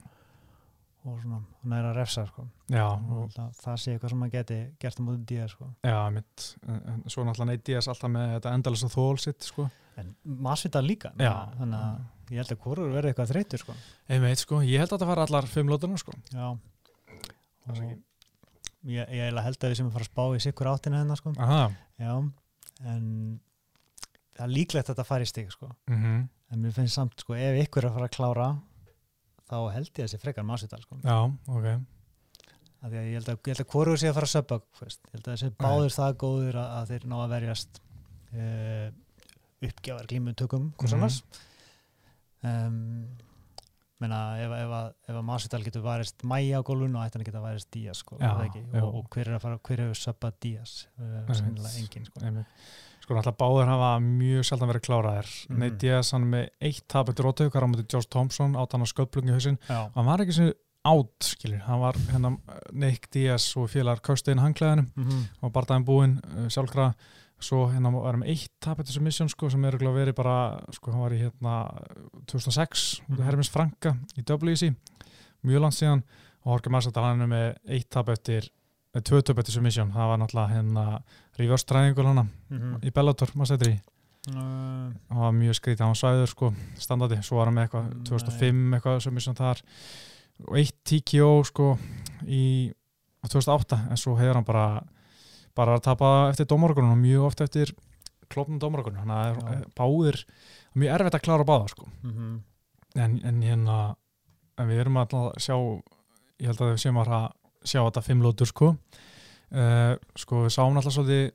og svona, er að refsa sko. það, sé eitthvað sem hann geti gert á móti díða sko.
já, mitt en, svo náttúrulega neyti ég alltaf með þetta endalast þól sitt, sko
en Masvita líka
Já.
þannig að ég held að hvorur verði eitthvað þreytur sko.
einmitt, sko, ég held að þetta fara allar fimm lótunar, sko
Já og ég, ég held að við sem að fara að spá í sikkur áttina hennar sko.
aha,
Já, en það er líklegt að þetta fari í stig sko.
mhm
en mér finnst samt, sko, ef ykkur er að fara að klára þá held ég að þessi frekar Masvita sko.
já, ok
því að ég held að, að hvoru sé að fara að fyrst. ég held að þessi báður það góður að, að þeir ná að verjast uh, uppgjafar glímutökum hvers
Mhm.
annars um, menna ef, ef, að, ef að Masvidal getur varist mæja á gólfun og ætti hann að geta varist Díaz sko,
Já,
það og, og hver er að fara, hver hefur söppað Díaz uh,
Einmitt.
sennilega engin sko.
einmitt sko, náttúrulega báðir hafa mjög sjaldan verið kláraðir.
Mhm.
Nate Diaz, hann með eitt tap eftir rótökar á mútið Josh Thompson átt hann á sköplungi
Já,
hann var ekki sem átt, skilur. Hann var hérna Nick Diaz og félagar köstu inn hangklæðinum
mm -hmm.
og bardaðin búinn uh, sjálfkraða svo hérna var með eitt tap eftir submission sko, sem er örugglega verið bara sko, hann var í hérna 2006 mm. Hermes Franka í WC mjög langt síðan. Og Jorge Massadal hann er með eitt tap eftir eh, tvö tap eftir submission það var náttúrulega hérna reverse triangle hana í Bellator maður setri í.
Uh,
hann var mjög skrítið, hann svæður sko standandi, svo var hann með eitthvað
Nei.
2005 eitthvað submission þar. Og eitt TKO sko í á 2008 en svo hefur hann bara bara að tapa eftir dómarökunum og mjög oft eftir klopnum dómarökunum hann er
Já.
eh, báðir mjög erfitt að klára báða sko.
Mm
en, en hérna en við erum alltaf að sjá ég held að við séum að fara að sjá þetta fimm lótur sko. Uh, sko við sáum alltaf svolítið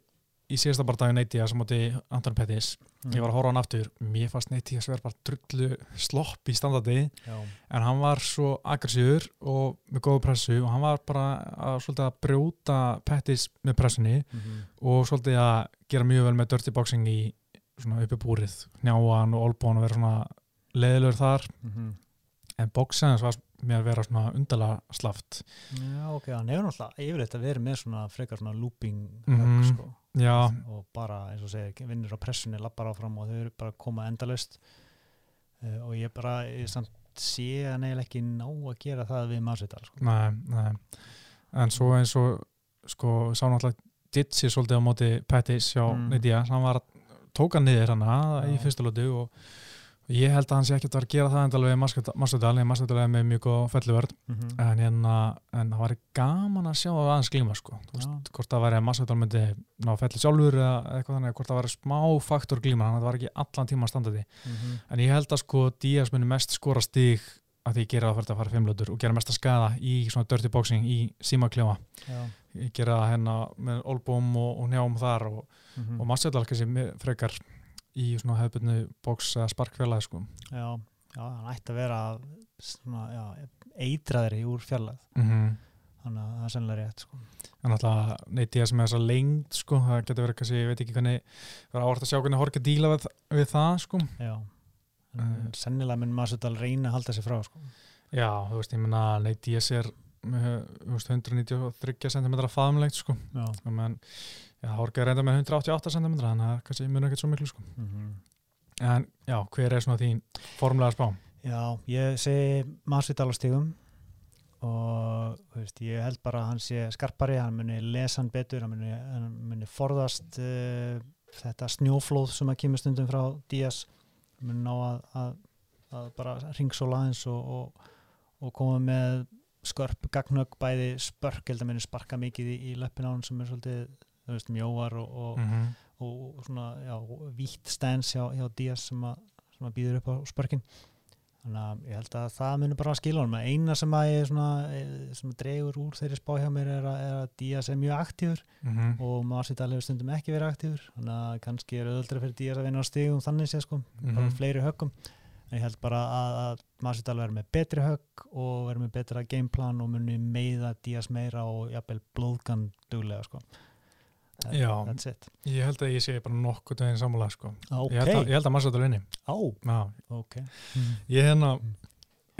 í síðasta barndagi Neiti að sem átti Anton Pettis.
Mhm.
ég var að horfa á hann aftur, mér fannst Neiti að vera bara drullu slopp í standardi.
Já,
en hann var svo aggressíður og með góðu pressu og hann var bara að, svolítið að brjóta Pettis með pressunni
mm
og svolítið að gera mjög vel með dirty boxing í svona uppi búrið, njáan og olbón og vera svona leðilegur þar.
-hmm.
en bóksæðins var mér vera svona undarlega slaft
Já, ok, hann hefur náttúrulega yfirleitt að vera með svona frekar svona looping
Mhm.
högg, sko.
já,
og bara, eins og segir, vinnur á pressunni lappar áfram og þau eru bara að koma endalaust uh, og ég bara ég samt sé að neil ekki ná að gera það við Masvidal sko.
nei, nei en svo eins og sko, sá náttúrulega Ditsi svolítið á móti Pettis hjá
Mm.
mm. Nidia, hann var tóka niður hann í fyrsta lótu og Ég held að hann sé ekkert að að gera það endalveg í Massadal, en Massadal er með mjög góð felluvörð,
mm -hmm.
en hérna en það væri gaman að sjá það aðeins glíma sko, þú veist, hvort það væri að Massadal myndi ná felli sjálfur eða eitthvað þannig, hvort það væri smá faktor glíma, þannig að það var ekki allan tíma að standa því, en ég held að sko Díaz muni mest skora stig að því gera það fyrir að fara fimmlötur og gera mest að skada í svona dirty boxing í símaklefa, gera það hérna með olbóm og, og njám þar og,
Mm
og Massadal kannski frekar í svona hefðbunni eða sparkfélagi sko.
já, já, hann ætti að vera svona, já, eitraðri úr fjarlæð
Mm
þannig að það er sennilega rétt sko.
en alltaf neitt ég sem er þessa lengd sko, það getur verið kannski, ég veit ekki hvernig vera áhört að sjá hvernig Horka díla við, við það sko.
já en
Eh.
sennilega mun Masudal reyna að halda sér frá sko.
já, þú veist, ég menna neitt ég sér 193 cm faðumlegt sko, er reynda með 188 cm þannig að kannski mun ekkert svo miklu sko.
mm
en já, hver er svona þín formlega spá?
já ég segi Masudal á stigum og veist, ég held bara að hann sé skarpari, hann muni lesa hann betur hann muni, hann muni forðast uh, þetta snjóflóð sem að kemur stundum frá Díaz hann muni ná að, að, að bara ringsóla eins og, og, og koma með skörp gagnögg bæði spörk, held að muni sparka mikið í, í löppin á hann sem er svolítið veist, mjóar og, og,
Mm
og svona, já, vítt stens hjá, hjá Díaz sem að, sem að býður upp á spörkin. Þannig að ég held að það munir bara að skila honum. Eina sem að ég svona, eh, sem dregur úr þeirri spá hjá mér er að, er að Díaz er mjög aktífur
-hmm.
og Marcital hefur stundum ekki verið aktífur. Þannig að kannski er auðvöldra fyrir Díaz að vinna á stigum þannig sé sko, bara
Mhm.
fleiri höggum. en ég held bara að, að Marcital verður með betri högg og verður með betra gameplan og muni meiða Díaz meira og jafnvel blóðgan duglega sko That-
Já. Ég held að ég sé bara nokkuð daginn sammála sko.
Ok,
ég held að, ég held að Massadal vinni
á,
já,
ok
ég hérna
Mm.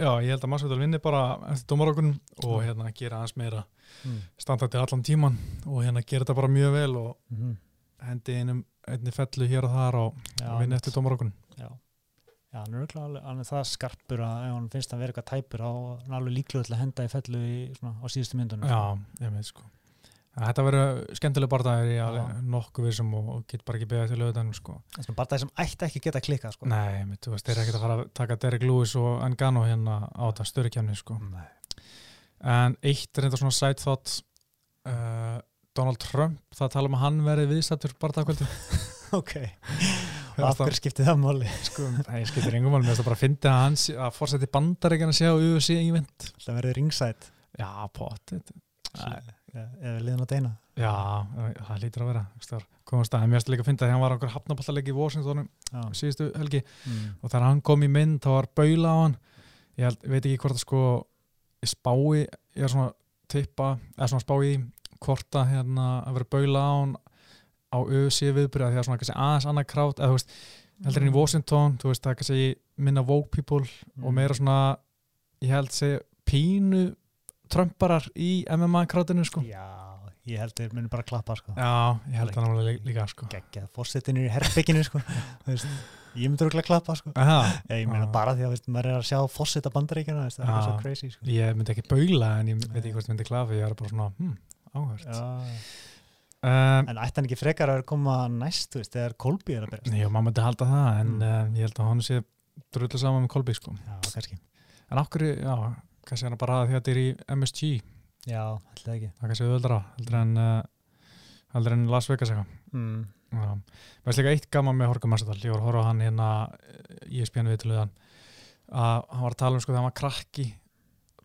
já, ég held að Massadal vinni bara eftir dómarokkunum og
Mm.
hérna gera hans meira
Mm.
standandi allan tíman og hérna gera þetta bara mjög vel og
Mhm.
hendi einum einni fellu hér og þar og, vinni eftir dómarokkunum
Já, hann, er alveg- er það skarpur að ef hann finnst að vera eitthvað tæpur er alveg líklega til að henda í fellu í, svona, á síðustu myndunum
já, ég veit sko En Þetta verður skemmtileg barndagir í alveg nokkuð vissum og, og get bara ekki beðið til lögudanum sko.
Þessum bara það sem ætti ekki geta klikkað sko.
Nei, mitt, þú veist, þeir eru ekkert að fara að taka Derek Lewis og Engano hérna á þetta störu kemni sko.
Nei.
En eitt er þetta svona side thought uh, Donald Trump, það tala um að hann verði viðstættur barndagkvöldi
Ok, og af hverju skiptið það máli?
sko, það skiptir engum mál, mér finnst það bara að fyndi að hans að fórseti bandaríkjana sé á UFC event.
Það verður ringsætt
Já, potið
eða liðan að deina.
Já, það lítur að vera. Að, mér finnst líka að finna að hann var okkur hafnaballaleik í Washingtonum
Já.
síðustu helgi.
Mm.
og þegar hann kom í mynd þá var baula á hann. Ég, held, veit ekki hvort að sko ég spái, ég er svona tippa, eða svona spái í hvort að hérna að vera baula á hann á UFC viðbyrja því að svona kannski aðeins annað krát, eða þú veist heldur en í Washington, þú veist það er kannski minna woke people og meira svona ég held segja pínu trömparar í MMA krátinu sko
Já, ég held þeir muni bara klappa sko.
Já, ég held það náttúrulega lí- líka sko
geggjað fórsetinir í herbygginu sko. Ég myndi örugglega klappa sko.
Aha,
ég meina
Já.
bara því að veist, maður er að sjá fórseta bandaríkjana það er svo crazy sko.
ég myndi ekki baula en ég veit ekki hvort ég myndi klafi ég er bara svona, hm, áhört
Já.
Um,
en ætti hann ekki frekar að koma næst þú veist, þegar Kolby er að byrja
Jú, maður myndi halda það en
Mm.
mm. ég held að hann sé drullu saman með Kolby sko.
já, kannski
en okkur, já, kannski hann bara að þetta er í MSG
já, alltaf ekki
það kannski auðvöldra heldur en, uh, en Las Vegas eitthvað
mm.
Já. Mér finnst líka eitt gaman með Horka Massadal ég var að horfa á hann hérna í ESPN viðtöluðan að hann var að tala um sko þegar hann var krakki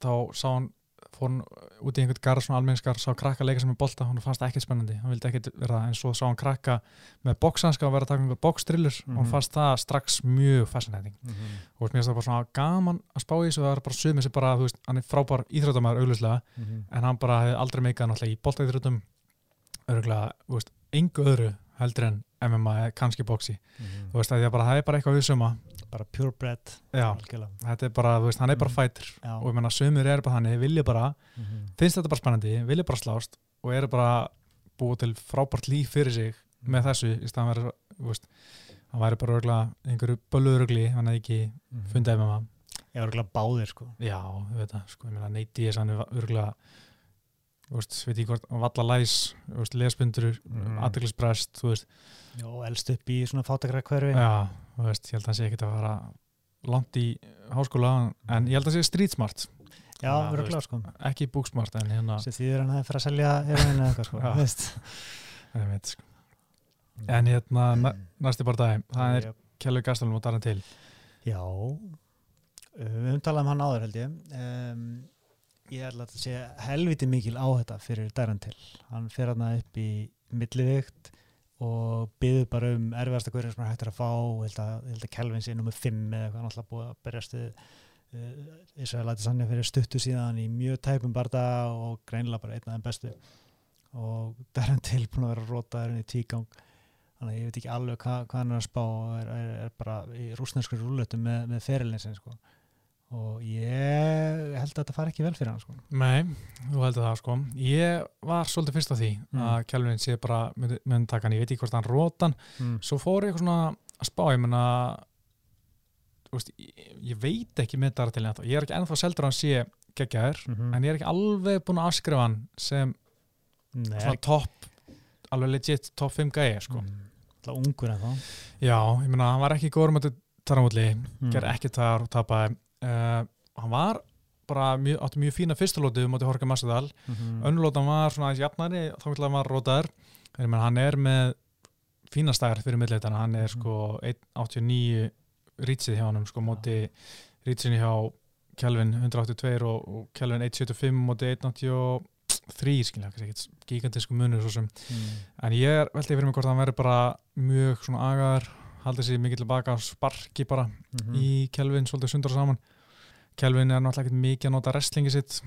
þá sá hann fór hann út í einhvern garð svona almenninskar, sá krakka leika sem er bolta hann fannst það ekkert spennandi, hann vildi ekkert vera það en svo sá hann krakka með bóksanska og vera að taka einhver bókstrillur og
Mhm.
hann fannst það strax mjög fascinating.
Mm -hmm.
og mér finnst það bara svona gaman að spá í þessu það er bara sumið sem bara, þú veist, hann er frábær íþróttamæður auglustlega, en hann bara hefði aldrei meikað náttúrulega í boltaíþróttum örgulega, þú veist, engu öðru heldur en MMA kannski bóksi þú veist, að að það er bara eitthvað við suma
bara purebred
þetta er bara, þú veist, hann er bara
Mhm.
fætur
já.
og ég menna, sumir er bara þannig, vilja bara
Mhm.
finnst þetta bara spennandi, vilja bara slást og eru bara búið til frábært líf fyrir sig með þessu, í staðan verið þú veist, hann væri bara örgulega einhverju bölluðurugli, hann hefði ekki
Mhm.
fundið MMA
ég var örgulega báðir sko
Já, ég veit það, sko, ég Diaz hann er örgulega þú veist, veit ég hvort, valla læs þú veist, lesbundur,
Mhm.
aðdeglisbrest þú veist,
já, elst upp í svona fátakra hverfi
já, þú veist, ég held að hann sé ekkert að fara langt í háskóla en ég held að það sé street smart
Já,
þú
örgulega sko
ekki book smart en hérna
sem þýður hann að fyrir að selja eða eitthvað sko veist.
ég veit, sko. en hérna
Mm.
næ- næsti bara dag, það er. Kjellur Gastalum og Darren til
Já, við höfum talað um hann áður held ég um, ég held að sé helviti mikil á þetta fyrir Darren til hann fer hann upp í millivikt og byður bara um erfiðasta hverjum sem hann hægt er að fá. Ég held að, ég held að Kelvin sé nummið 5 eða eitthvað. Hann alltaf búið að berjast við uh, Ísrael Læti Sanja fyrir stuttu síðan í mjög tæpum barða og greinilega bara einn af þeim bestu. Og Darren til búin að vera rótaður inn í tvígang. Þannig að ég veit ekki alveg hvað, hvað hann er að spá. Og er, er, er bara í rúsnesku rúletu með, með ferilin sko. Og ég held að þetta fari ekki vel fyrir hann sko.
Nei, þú heldur það sko ég var svolítið fyrst á því
Mm.
að Kjellvin sé bara hann, ég veit ekki hvort hann rótan
mm.
svo fór ég eitthvað svona að spá ég menna veist, ég, ég veit ekki með Darren til ennþá ég er ekki ennþá seldur að hann sé geggjaður
mm
en ég er ekki alveg búin að afskrifa hann sem
Nei,
svona topp alveg legit topp 5 gæði sko.
mm. Það ungur en þá
já, ég meina hann var ekki góður með tarramúli,
mm.
gerði ekki þar og tapaði uh, hann var bara mjög, átti mjög fína fyrstulótu um átti Horka Massadal,
mm -hmm.
önnulótan var svona aðeins jafnari, þá vil hann var rótaður en hann er með fína stæðar fyrir millileitana, hann er
Mhm.
sko 1.89 rýtsið hjá hann sko móti rýtsinni hjá Kelvin 182 og, og Kelvin 1.75 móti 1.83 skilja, gigantísku munur
mm.
En ég veltið fyrir mig hvort hann verður bara mjög svona agaður, haldið sér mikið tilbaka sparki bara
Mhm.
í Kelvin svolítið sundur saman. Kelvin er náttúrulega ekkert mikið að nota wrestlingi sitt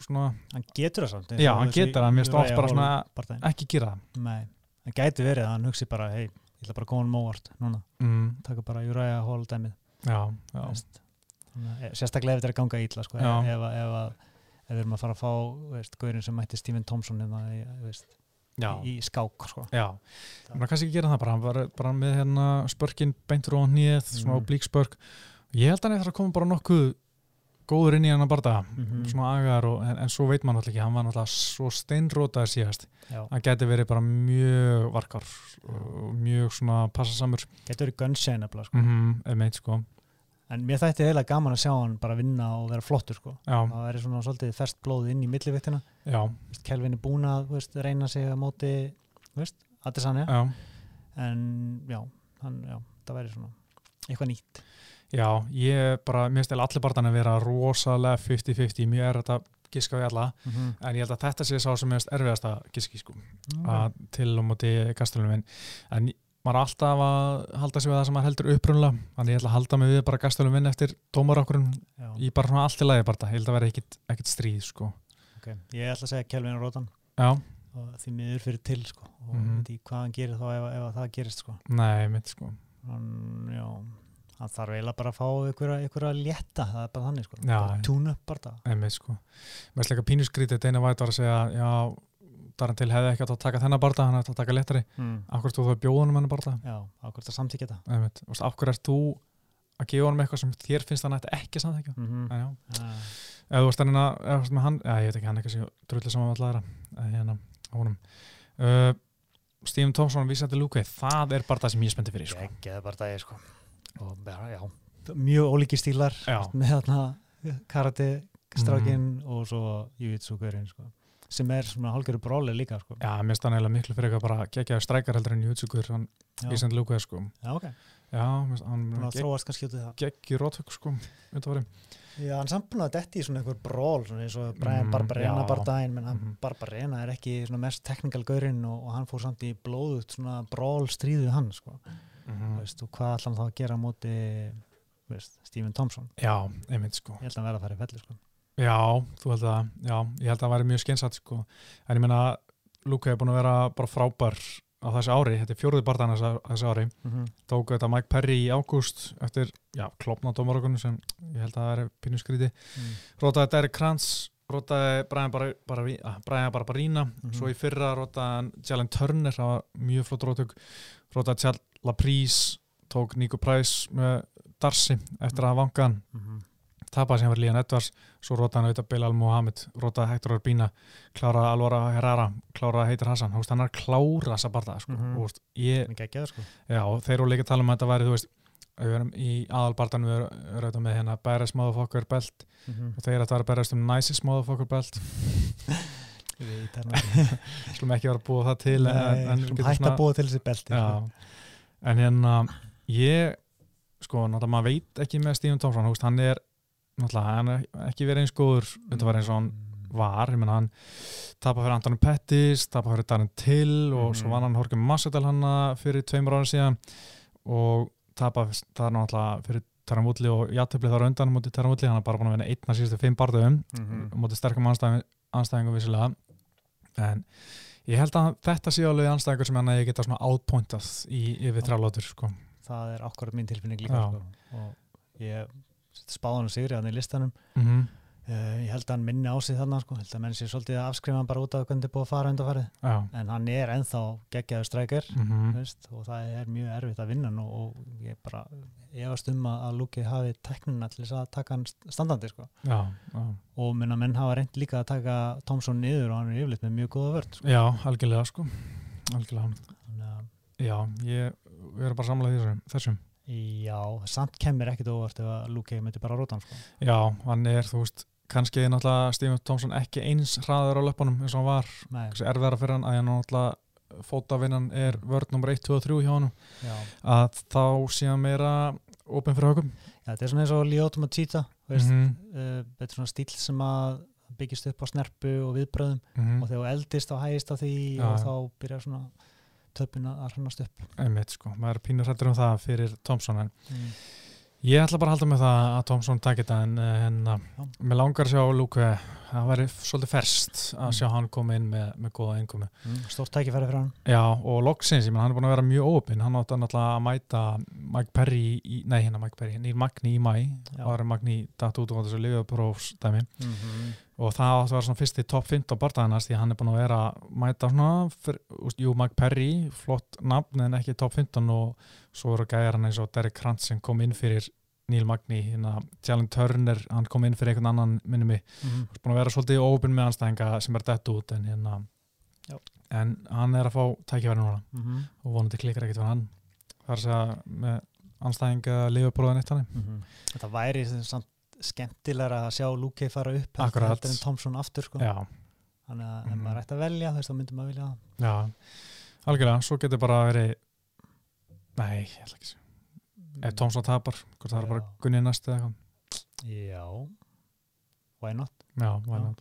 svona,
Hann getur það samt
Já, hann getur það, mér oft bara svona-
bardaginn.
ekki gera það.
Nei, það gæti verið að hann hugsi bara hei, ég ætla bara að koma um óvart núna,
Mm,
taka bara Uriah Hall dæmið
já, já.
Þannig að- sérstaklega ef þetta er að ganga ítla sko, ef, ef, ef, ef við erum að fara að fá veist, gaurin sem mætti Stephen Thompson hérna, í, veist,
já,
í, skák sko.
já. Mér kannski ekki gera það bara, hann var bara með hérna spörkin beintur á nýð, svona
Mm.
oblík spörk. Ég held að hann eftir að koma bara nokkuð góður inn í hann að barða,
Mhm.
svona agaður, og, en, en svo veit maður náttúrulega ekki, hann var náttúrulega svo steinrótaður síðast. Hann geti verið bara mjög varkar og mjög svona passasamur
getur verið nefnilega sko.
mm -hmm, sko
en mér þætti eiginlega gaman að sjá hann bara vinna og vera flottur sko. það væri svona svolítið fest blóð inn í milliviktina Kelvin er búin að veist, reyna sig á móti Adesanya.
Já,
en já, hann, já, það væri svona eitthvað nýtt.
Já ég bara, mér stel allir barðan að vera rosalega 50-50, mér er þetta giska við alla,
mm -hmm.
en ég held að þetta sé sá sem er erfiðast að giski sko að til og móti gastalunum en, en maður er alltaf að halda sig við það sem maður heldur upprunlega þannig ég ætla að halda mig við bara gastalunum vinn eftir dómarakkurinn
já,
í bara svona allt í lagi bara, ég held að vera ekkit stríð sko
okay. ég ætla að segja Kelvin og því miður fyrir til sko. og
Mhm.
veit ekki hvað hann gerir þá ef, ef það gerist sko.
nei, mitt sko
hann, já, hann þarf eiginlega bara að fá ykkur, að létta það er bara þannig sko.
Já.
bara tune up bara það
Einmitt, sko. Mér er slega pínusgrítið Dana White var að segja já, Darren til hefði ekki átt að taka þennan barða hann hefði átt að taka léttari,
mm.
akkur þú það bjóðunum hennar barða,
já, ákvæmt að samtíkja það
akkur er þú að gefa honum eitthvað sem þér finnst hann ætti ekki að samþekja,
mm -hmm.
en já
ja.
ef þú veist hann hann já, ég veit ekki, hann er eitthvað drullið saman með allara hérna, á honum uh, Stephen Thompson vísað til Luke það er bara það sem ég spendi fyrir sko.
geggjaði bara dagi sko. og já, mjög ólíki stílar með þarna karate strákin og svo sko. Sem er svona hálfgerður bróli líka sko.
já, mér stann eiginlega miklu fyrir eitthvað bara gegjaði strækar heldur en
já,
vísað til Luke sko.
já, ok,
já, mér
að þróast kannski út í það
geggi rótök sko, undanfari
Já, hann að detti í svona einhver bról svona eins og Brian
Mm,
Barbarena
já.
bardaginn, menn hann
Mhm.
Barbarena er ekki svona mest technical gaurinn og, og hann fór samt í blóðut svona bról stríðið hann sko,
mm.
veist, og hvað ætla hann þá að gera veist, Stephen Thompson
já, einmitt sko
ég held að hann verða að fara í felli sko
Já, þú held að, já, ég held að það væri mjög skeinsatt sko, en ég meina Luka er búin að vera bara frábær á þessu ári, þetta er fjóruði barðan þessu ári
mm -hmm.
tók þetta Mike Perry í ágúst eftir, já, klopna dómaragunum sem ég held að það er pínu skríti
mm.
rótaði Derek Kranz, rótaði Brian, ah, Brian Barbarina
Mhm.
svo í fyrra rótaði Jalen Turner það var mjög flott rótök rótaði Charles Laprise tók Nico Price með Darcy eftir að hafa vangan
Mm -hmm.
Tapaði sem var Líðan Edvards svo rótaði hann auðvitað Bilal Mohamed rótaði Hector Urbina, kláraði Alvara Herrera kláraði Heitir Hassan, hann er klára þessa barða sko. Þú veist, ég,
sko.
Já, þeir eru líka að tala um að þetta væri, veist við erum í aðalbartan við erum með hérna Beres Motherfucker belt
Mhm.
og þeir ættu að vera að berast um Nicest Motherfucker belt. Slum ekki vera að búa það til
Nei,
en, getum
hægt að búa til þessi belti.
Já, en hérna ég, sko, náttúrulega maður veit ekki með Stephen Thompson, húst, hann er náttúrulega, hann er ekki verið eins góður þetta var eins og hann var, ég menna hann tapar fyrir Antonin Pettis, tapar fyrir Darren Till og
Mhm.
svo vann hann Horkum Massadal hann fyrir tveimur ára síðan og tapar það náttúrulega fyrir Taran Woodley og játtöfli þar undan mútið Taran Woodley, hann er bara búin að vinna einna síðustu fimm barðum
Mhm.
mútið sterkum anstæðingum, vissilega en ég held að þetta sé alveg anstæðingur sem hann að ég geta svona outpointað í yfir þrjálátur sko.
það er akkurat mín tilfinning líka sko. og ég spáði hann sigri hann í listanum
mm -hmm.
uh, ég held að hann minni á sig þannig sko. held að menn sé svolítið að afskrifa bara út af hvernig þið er búið að fara undarfarið
Já
en hann er ennþá geggjaður strækir
mm
veist, og það er mjög erfitt að vinna og, og ég bara efast um að, að Luki hafi teknina til þess að taka hann st- standandi sko.
Já, já.
og minna menn hafa reynd líka að taka Tomsson niður og hann er yfirleitt með mjög góða vörd sko.
já, algjörlega sko algjörlega, já, ég við erum bara þessum, þessum
já, samt kemur ekkit óvart ef að Luki myndi bara róta hann sko.
Já, hann er, þú veist, kannski er náttúrulega Stephen Thompson ekki eins hraður á löpunum eins og hann var, kannski erfiðara fyrir hann að hann náttúrulega fótavinnan er vörð nummer 1, 2 og 3 hjá hann að þá sé hann meira opinn fyrir högum
Já, þetta er svona eins og Liotum og Tita veist,
mm
uh, þetta er svona stíl sem að byggist upp á snerpu og viðbröðum
-hmm.
og þegar eldist þá hægist á því
Já,
og þá byrjar svona töpun að hrannast upp
einmitt sko, maður er pínur hrættur um það fyrir Thompson en
mm.
ég ætla bara að halda með það að Thompson takit þetta en, en
Já.
mér langar að sjá Luke það væri svolítið ferst að
Mm.
sjá hann koma inn með, með góða einkomi
Mm. stórt tækifæri fyrir hann
Já, og loksins, ég menn hann er búin að vera mjög óopinn, hann átti náttúrulega að mæta Mike Perry, í, nei hérna Mike Perry Neil Magni í mæ, áður Magni datt út á þessu liðuprófsdæmi
mm -hmm.
Og það átti að vera svona fyrsti top 15 barndagannast því hann er búin að vera að mæta svona, jú Mike Perry flott nafn en ekki top 15 og svo eru gæjar hann eins og Derek Krantz sem kom inn fyrir Neil Magni, hérna Jalen Turner, hann kom inn fyrir einhvern annan minni mig.
Mm
búin að vera svolítið óopinn með anstæðinga sem er dett út en hérna
Já.
en hann er að fá tækifæri núna.
-hmm.
og vonandi klikkar ekkert fyrir hann. Það er að segja með anstæðinga lifabróðan eitt hann
þetta væri samt skemmtilegra að sjá Luki fara upp heldur en Tomsson aftur sko. þannig að ef
Mhm.
maður ætti að velja þú veist þá myndi maður vilja það
já, algjörlega svo getur bara verið nei, ég ætla ekki að segja ef Tómsson tapar, hvort það er bara
Já.
Gunni næst eða eitthvað
já why not
já, why
Já.
not.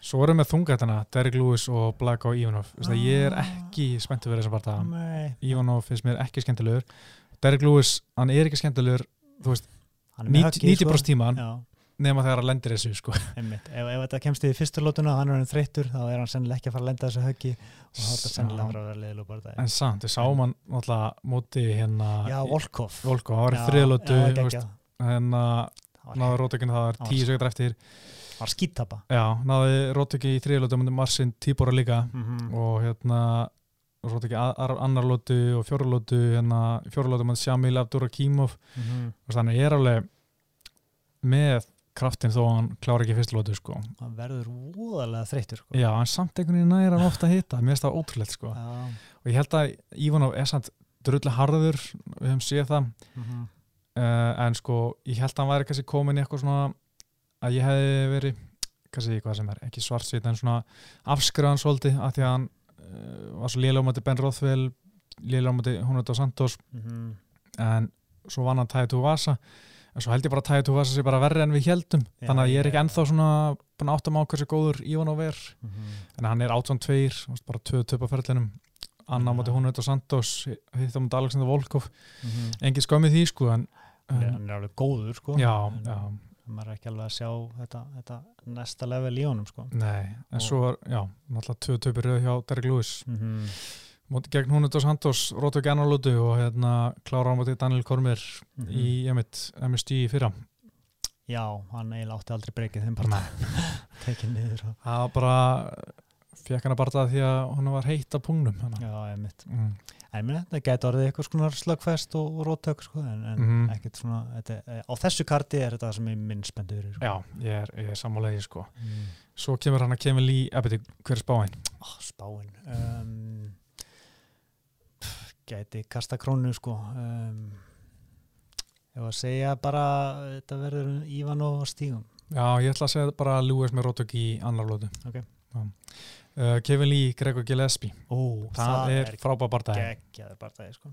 svo erum við þungættina Derek Lewis og Black og Ivanov Vist, ég er
Ah.
ekki spenntur fyrir þess að parta
Nei.
Ivanov finnst mér ekki skemmtilegur Derek Lewis, hann er ekki skemmtilegur
er með
90%,
höggið,
90% tíman
já,
nema þegar hann lendir þessu sko.
ef, ef þetta kemst í fyrstu lótuna hann er hann þreyttur þá er hann sennilega ekki að fara að lenda þessu höggi og þá er þetta sennilega að vera það
en samt, við sáum hann náttúrulega móti hérna
já, Volkov.
Volko, hann var
geggjað.
hérna
Það var-
náði rótökinu, það var
Það var
tíu sekundar eftir.
var skítapa
já, náði rótöki í þriðlötu mútið Marsin Tíbora líka.
Mm
og hérna rótöki annar lótu og fjórlótu hérna, fjórlótu mútið Shamil Abdurakimov
-hmm.
þannig ég er alveg með kraftin þó að hann klára ekki fyrst lótu sko.
hann verður voðalega þreyttur sko.
já, en samt einhvern veginn næra hann ofta að hitta mér finnst það ótrúlegt sko.
Já.
og ég held að Ívanov er samt drullu harður, við höfum séð það
Mhm.
uh, en sko ég held að hann væri kannski komin í eitthvað svona að ég hefði verið kannski hvað sem er, ekki svartsvít en svona afskriðan svolítið að því að hann var svo lélega á mæti Ben Rothwell lélega á mæti Hunardo Santos
Mhm.
en svo vann hann Tæði Tuvasa en svo held ég bara að Tæði Tuvasa sé bara verri en við heldum
Já,
þannig að ég er ekki
já.
ennþá svona búin að áttum á hversu góður Ívanov er
Mhm.
en hann er 18-2 bara 2 töpaferðlinum annar á mæti Hunardo Santos hitt á mæti Alexander Volkov
Mhm.
engin skömmið því sko en, en
hann er alveg góður sko.
já,
en
já
maður er ekki alveg að sjá þetta, þetta næsta level í honum sko.
Nei, en
Og-
svo er, já, náttúrulega tvö töpir rauð hjá Derek Lewis
mm
Móti gegn hún Dos Santos, Rótu Gennarlótu og hérna klára á móti Daniel Kormir
Mhm.
í emitt, MSG í fyrra
já, hann eiginlega átti aldrei breykið þeim bara tekið niður og...
Það var bara fekk hann að barða því að hún var heitt af pungnum hana.
já, einmitt
mm.
En minna, þetta gæti orðið eitthvað svona slögfest og, og róttök sko, en, en
Mhm.
ekkert svona þetta, eh, á þessu karti er þetta sem ég minn spendur sko.
Já, ég er, er sammálaði sko.
mm.
Svo kemur hann að kemur lí, ebeti, hver er spáin?
oh, spáin um, pff, gæti kasta krónu sko um, Ég var að segja bara þetta verður Ívan og Stígum
Já, ég ætla að segja bara Lewis með Rótök í annar lótu
Ok.
Uh, Kevin Lee, Gregor Gillespie.
Ó,
það, er, frábær barndæði
geggjaður barndagi sko.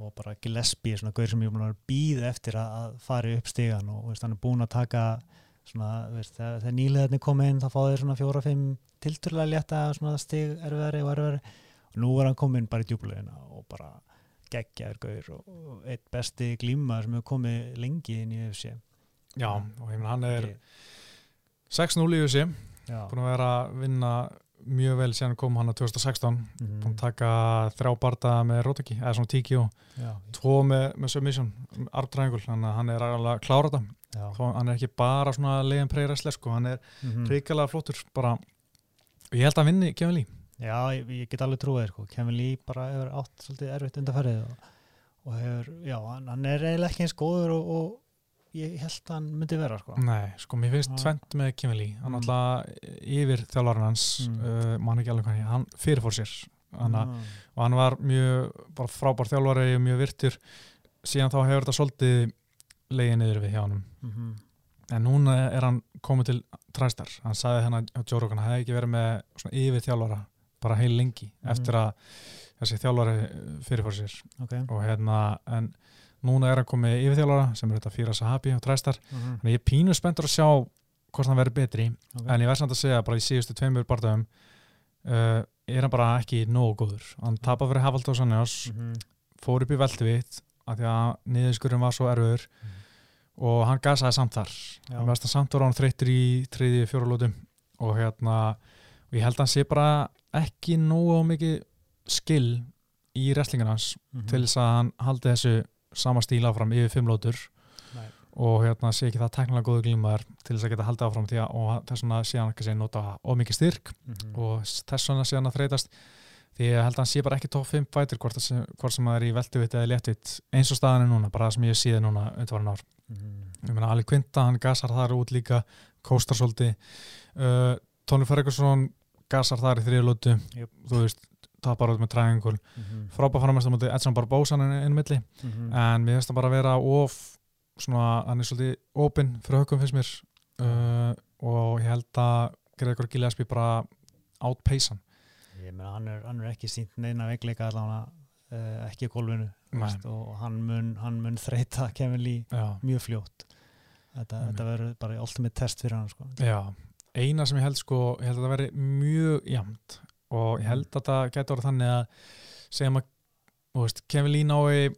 og bara Gillespie er svona gaur sem ég búin að býða eftir að, að fara upp stigan og veist, hann er búin að taka svona, veist, þegar, þegar nýlegaðni kom inn þá fá þeir svona fjóra-fimm tilturlega létta svona stig erfiðari og erfiðari. Og nú er hann komin bara í djúblegina og bara geggjaður gaur og, eitt besti glíma sem hefur komið lengi inn í UFC
Já, og ég menn hann er
Ég-
6-0 í
Já,
búin að vera að vinna mjög vel síðan kom hann að 2016
mhm,
búin að taka þrjá barða með Rótöki, eða svona tíki og tvo með, með submission, arm triangle þannig að hann er alveg að klára þetta. Hann er ekki bara svona leiðin preyræslega sko, hann er
mhm.
ríkilega flottur bara, og ég held að hann vinni Kevin Lee.
Já, ég, ég get alveg trúið sko. Kevin Lee bara hefur átt svolítið erfitt undarfærið og, og hefur, já, hann, hann er eiginlega ekki eins góður og, og ég held að hann myndi vera sko.
Nei, sko, mér finnst tvent með Lee. Hann
Mm.
alltaf yfir þjálfarinn hans
Mm.
uh, mann ekki alveg hvað ég, hann fyrirfór sér. Hann,
Ah,
og hann var mjög bara frábær þjálfari og mjög virtur. Síðan þá hefur þetta svolítið leiðið niður við hjá hann
mhm,
en núna er hann komið til træstar, hann sagði hennar á Joe Rogan, hann hefði ekki verið með svona yfir þjálfara bara heil lengi
Mhm.
eftir að þessi þjálfari fyrirfór sér.
Ok.
Og hérna, en núna er hann komið yfir þjálfara sem er þetta Fíra Sahabi á træstar,
mhm,
þannig ég er pínu spenntur að sjá hvort hann verður betri,
ok.
en ég verð samt að segja bara í síðustu tveimur barndagum uh, er hann bara ekki nógu góður hann tapar fyrir Hafald og Sannjás
Mhm,
fór upp í velduvitt af því að niðurskurinn var svo erfur
Mhm.
og hann gasaði samt þar
Já.
hann verðast að samt voru hann þreyttur í þriði fjórulótum og hérna og ég held að hann sé bara ekki nógu mikið skill í wrestlingin hans
mhm.
til þess að hann haldi þessu sama stíl áfram yfir fimm lótur
Nei.
og hérna sé ekki það teknilega góðu glímaðar til þess að geta haldið áfram því að og þess vegna sé hann ekki að segja nota of mikið styrk
Mhm,
og þess vegna sé hann að þreytast því ég held að hann sé bara ekki top 5 fætir hvort, hvort sem það er í velduvitt eða léttuvitt eins og staðan er núna, bara það sem ég síði núna undarvaran ár.
mhm,
Ég meina Ali Quinta, hann gasar þar út líka kóstar svolítið uh, Tony Ferguson gasar þar í þriðlótu,
Jöp.
þú veist tapar út með triangle,
mhm,
frábæð framast á móti Edson Barbosa einu milli.
Mhm.
en mér finnst það bara að vera of svona, hann er svolítið opinn fyrir högum finnst mér. Uh, og ég held að Gregor Gillespie bara outpace hann.
Ég meina hann er, hann er ekki sínt neina veikleika allavega uh, ekki í veist, og hann mun, hann mun þreita Kevin Lee
Já,
mjög fljótt. Þetta, þetta verður bara ultimate test fyrir hann sko.
já, eina sem ég held sko, ég held að það veri mjög jæmt og ég held að það getur orðið þannig að segjum að þú veist, Kevin Lee nái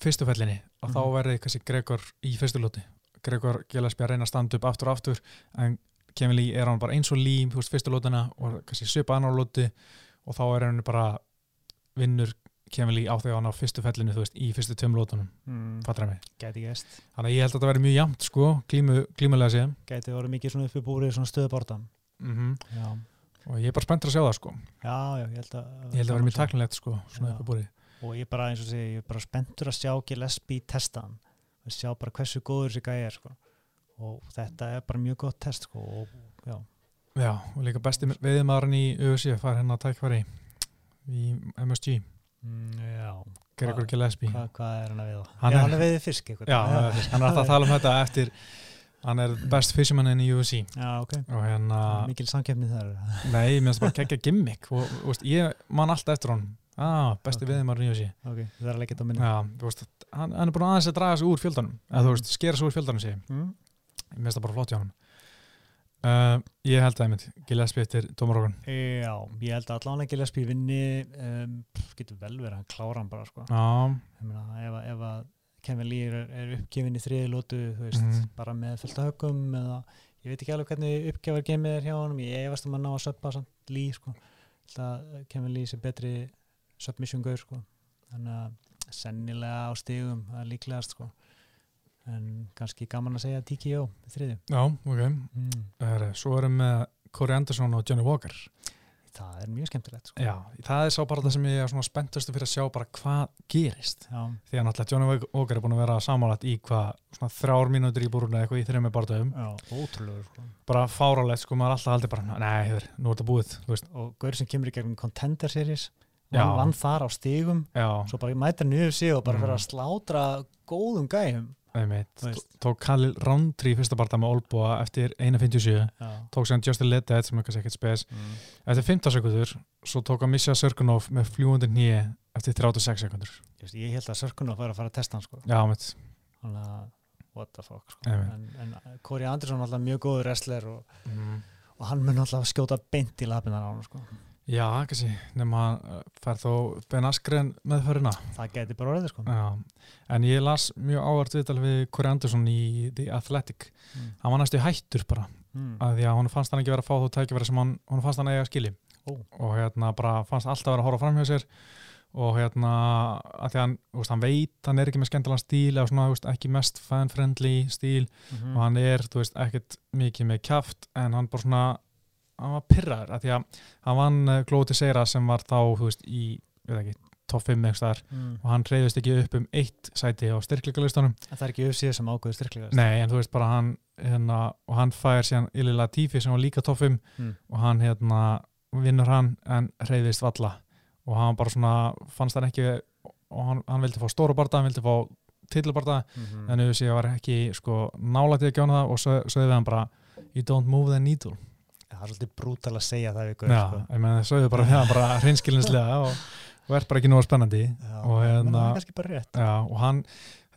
fyrstu fellinni og þá
Mhm.
verði kannski Gregor í fyrstu lóti Gregor að reyna að standa upp aftur og aftur en Kevin Lee er hann bara eins og Lee þú veist, fyrstu lótina og kannski svipa annar lóti og þá er hann bara vinnur Kevin Lee á því að hann á fyrstu fellinu þú veist, í fyrstu tveim lótunum,
mm,
fattur það mig?
Gæti gæst
þannig að ég held að það veri mjög jæmt sko, glímu, glímulega séð
gæti verið mikið svona uppi búrið svona stöðubortan
mm
já.
Og ég er bara spenntur að sjá það sko
já, já, ég held að
ég held að vera mjög taknilegt sko
og ég bara eins og segi, ég er bara spenntur að sjá Gillespie testa hann að sjá bara hversu góður þessi gæði er sko. og þetta er bara mjög gott test sko. og já,
já, og líka besti veiðmaðurinn í UFC fær hennar tækfæri í MSG
mm, já.
Gregor Gillespie
Hvað, hvað er hann að veiða?
Hann er-
hann er veiðið fisk eitthvað.
já, hann er að tala um þetta eftir hann er best fisherman í UFC
já, ok,
og hérna,
mikil samkeppni þar.
Nei, mér finnst bara geggja gimmick. Og þú veist, ég man alltaf eftir hann ah, besti
Ok.
veiðmaðurinn í UFC
ok, það er að leggja þetta á minni.
Já, veist, hann, hann er búin aðeins að draga sig úr fjöldanum. Eða þú veist, skera sig úr fjöldanum sig
mm.
Mér finnst það bara flott hjá hann uh, Ég held að Gillespie eftir Dómarókan
já, ég held að allan að Gillespie vinni um, getur vel verið, hann klára hann bara sko. Að- ef að Kevin Lee er, er uppgefin í þriði lótu veist,
Mhm.
bara með fullt af högum eða ég veit ekki alveg hvernig uppgjafar gemið er hjá honum, ég efast um að ná að söppa samt Lee sko, Ég held að Kevin Lee sé betri submission gaur sko, þannig að sennilega á stigum, það er líklegast sko. En kannski gaman að segja TKO þriði
já, ok.
Mm.
er, Svo erum við Corey Anderson og Johnny Walker
það er mjög skemmtilegt sko.
Já, það er sá bara það sem ég er svona spenntustu fyrir að sjá bara hvað gerist
Já,
Því að náttúrulega Johnny Walker er búin að vera samanlætt í hvað svona þrjár mínútur í búruna eitthvað í þreim með
ótrúlega sko.
bara fárálegt sko, maður alltaf haldið bara nei, nú er þetta búið,
og gaur sem kemur í gegnum Contender Series
Já.
vann, þar á stigum
Já,
svo bara mæta niður sig og bara
Mm.
fyrir að slátra góðum gæjum
tók Khalil Roundtree í fyrsta barða með Olboa eftir 1.57
Já.
tók sér Justin Ledet sem kannski ekkert spes
Mm.
eftir 15 sekundur, svo tók hann Misha Sörgunov með fljúandi nýje eftir 36 sekundur
veist, Ég held að Sörkunov var að fara að testa hann sko.
já, mitt,
að what the fuck sko. En, en Corey Anderson er alltaf mjög góður wrestler og,
mm.
og hann mun alltaf skjóta beint í lapinar á hann sko.
Já, kannski nema uh, fær þó Ben Askren meðförina
það geti bara orðið sko.
já. en ég las mjög ávart viðtal við Corey Anderson í The Athletic
mm.
hann var næstu hættur bara
Mm.
að því að hún fannst hann ekki vera að fá þú tækifæri sem hann, hún fannst hann eiga skili
Ó.
og hérna bara fannst alltaf vera að horfa fram hjá sér og hérna að því að hann, veist, hann veit hann er ekki með skemmtilegan stíl eða svona, veist, ekki mest fan-friendly stíl
Mhm.
og hann er, þú veist, ekkert mikið með kjaft en hann bara svona hann var pyrraður að því að hann vann uh, Glóti Seira sem var þá, þú veist, í ekki, topp 5 eitthvað þar
mm.
og hann reyðist ekki upp um eitt sæti á styrkleikalistunum
En það er ekki UFC sem ágöður styrklega
Nei, en þú veist bara hann hérna, og hann fær síðan Ili Latifi sem var líka topp 5
Mm.
og hann hérna vinnur hann en reyðist valla og hann bara svona fannst hann ekki og hann, hann vildi fá stóra barða, hann vildi fá titilbarða
mm
en auðvitað var ekki sko nálætið að gjána það og við hann bara you don't move the needle
Það er svolítið brútal að segja það við ykkur
Já,
sko.
ég meina sögðu bara hérna bara hreinskilinslega og, og er bara ekki nú spennandi
Já,
og
menn
hérna-
það er kannski bara rétt
Já, og hann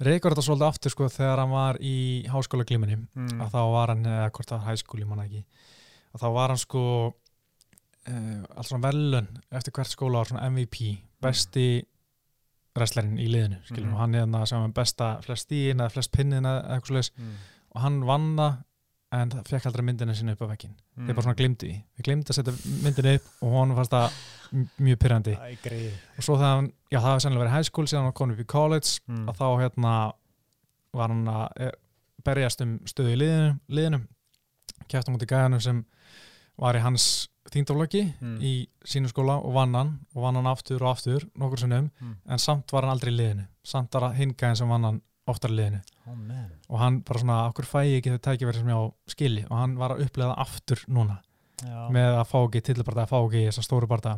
reykur þetta svolítið aftur sko þegar hann var í háskóla glíminni
mm.
að þá var hann, eða hvort það var hæskóli manna ekki, að þá var hann sko uh, alls svona velun eftir hvert skóla var svona MVP besti wrestlerinn í liðinu skilum,
Mhm.
og hann er þannig að sem er besta flest stíðin eða flest pinnin eða eitthvað svoleiðis
Mm.
og hann vann það en það fekk aldrei myndina sinni upp á vekkin
Mm.
þeir bara svona glimti því, þeir glimti að setja myndina upp og hann fannst það mjög pyrrandi og svo hann, já það var sennilega verið high school síðan hann kom upp í college
mm.
að þá hérna var hann að eh, berjast um stöðu í liðinu, liðinu kæftum út í gæðanum sem var í hans þýndaflöki
Mm.
í sínu skóla og vann hann og vann hann aftur og aftur nokkur sinnum
Mm.
en samt var hann aldrei í liðinu samt var það hinn gæðin sem vann hann oftar í liðinu
oh,
og hann bara svona, okkur fæ ég ekki þau tækifæri sem ég á skili og hann var að upplega aftur núna
Já.
með að fá ekki tilbarta, að fá ekki þessa stóru barta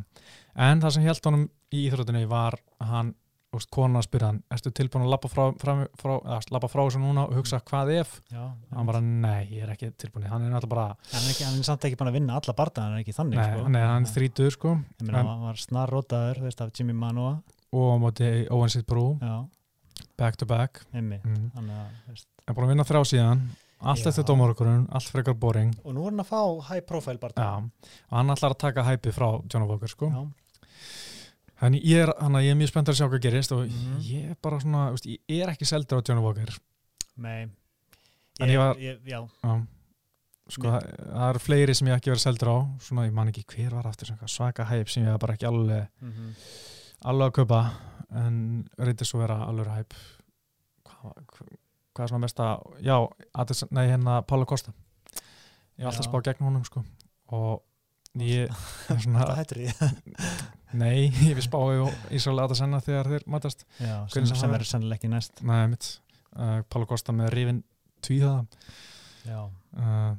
en það sem held honum í íþróttunni var hann, úst, konan að spyrja hann ertu tilbúin að labba frá, frá, frá, frá, þessu núna og hugsa hvað ef?
Já,
hann bara, nei, ég er ekki tilbúin hann er náttúrulega bara,
hann, er ekki, hann er samt ekki búin að vinna alla barða hann er ekki þannig
nei,
sko.
nei, hann er þrítur sko,
hann var snar rótaður þú veist af Jimmy Manoa.
Og á móti Owen Sitt Brú,
já,
back to back.
Emmi
mm.
þannig að, veist.
Er búin að vinna þrjá síðan. Allt
Já.
eftir dómarökurinn, allt frekar boring.
Og nú er hann að fá high profile barða
já, og hann ætlar að taka hæpi frá John Walker sko.
Já.
Þannig ég er, hana, ég er mjög spenntur að sjá hvað gerist og
Mhm.
ég er bara svona, veist, ég er ekki seldur á Johnny Walker.
Nei.
En ég var-
ég, já,
Já. Sko, það, það eru fleiri sem ég ekki verið seldur á. Svona, ég man ekki hver var aftur svaka hæp sem ég var bara ekki alveg
mm
alveg að kaupa en reyndi svo vera alveg hæp hvað, hvað, er svona mesta já, Addison, nei hérna Pála Kosta ég er alltaf
Já.
spá gegn honum sko og ég svona,
það hættur því
nei, ég vil spá í Ísraeli Addisona þegar þeir matast
já, sem,
sem það er?
verður sennilega ekki næst
Nei, mitt. Uh, Pála Kosta með rifin tvíðaða.
já,
Uh,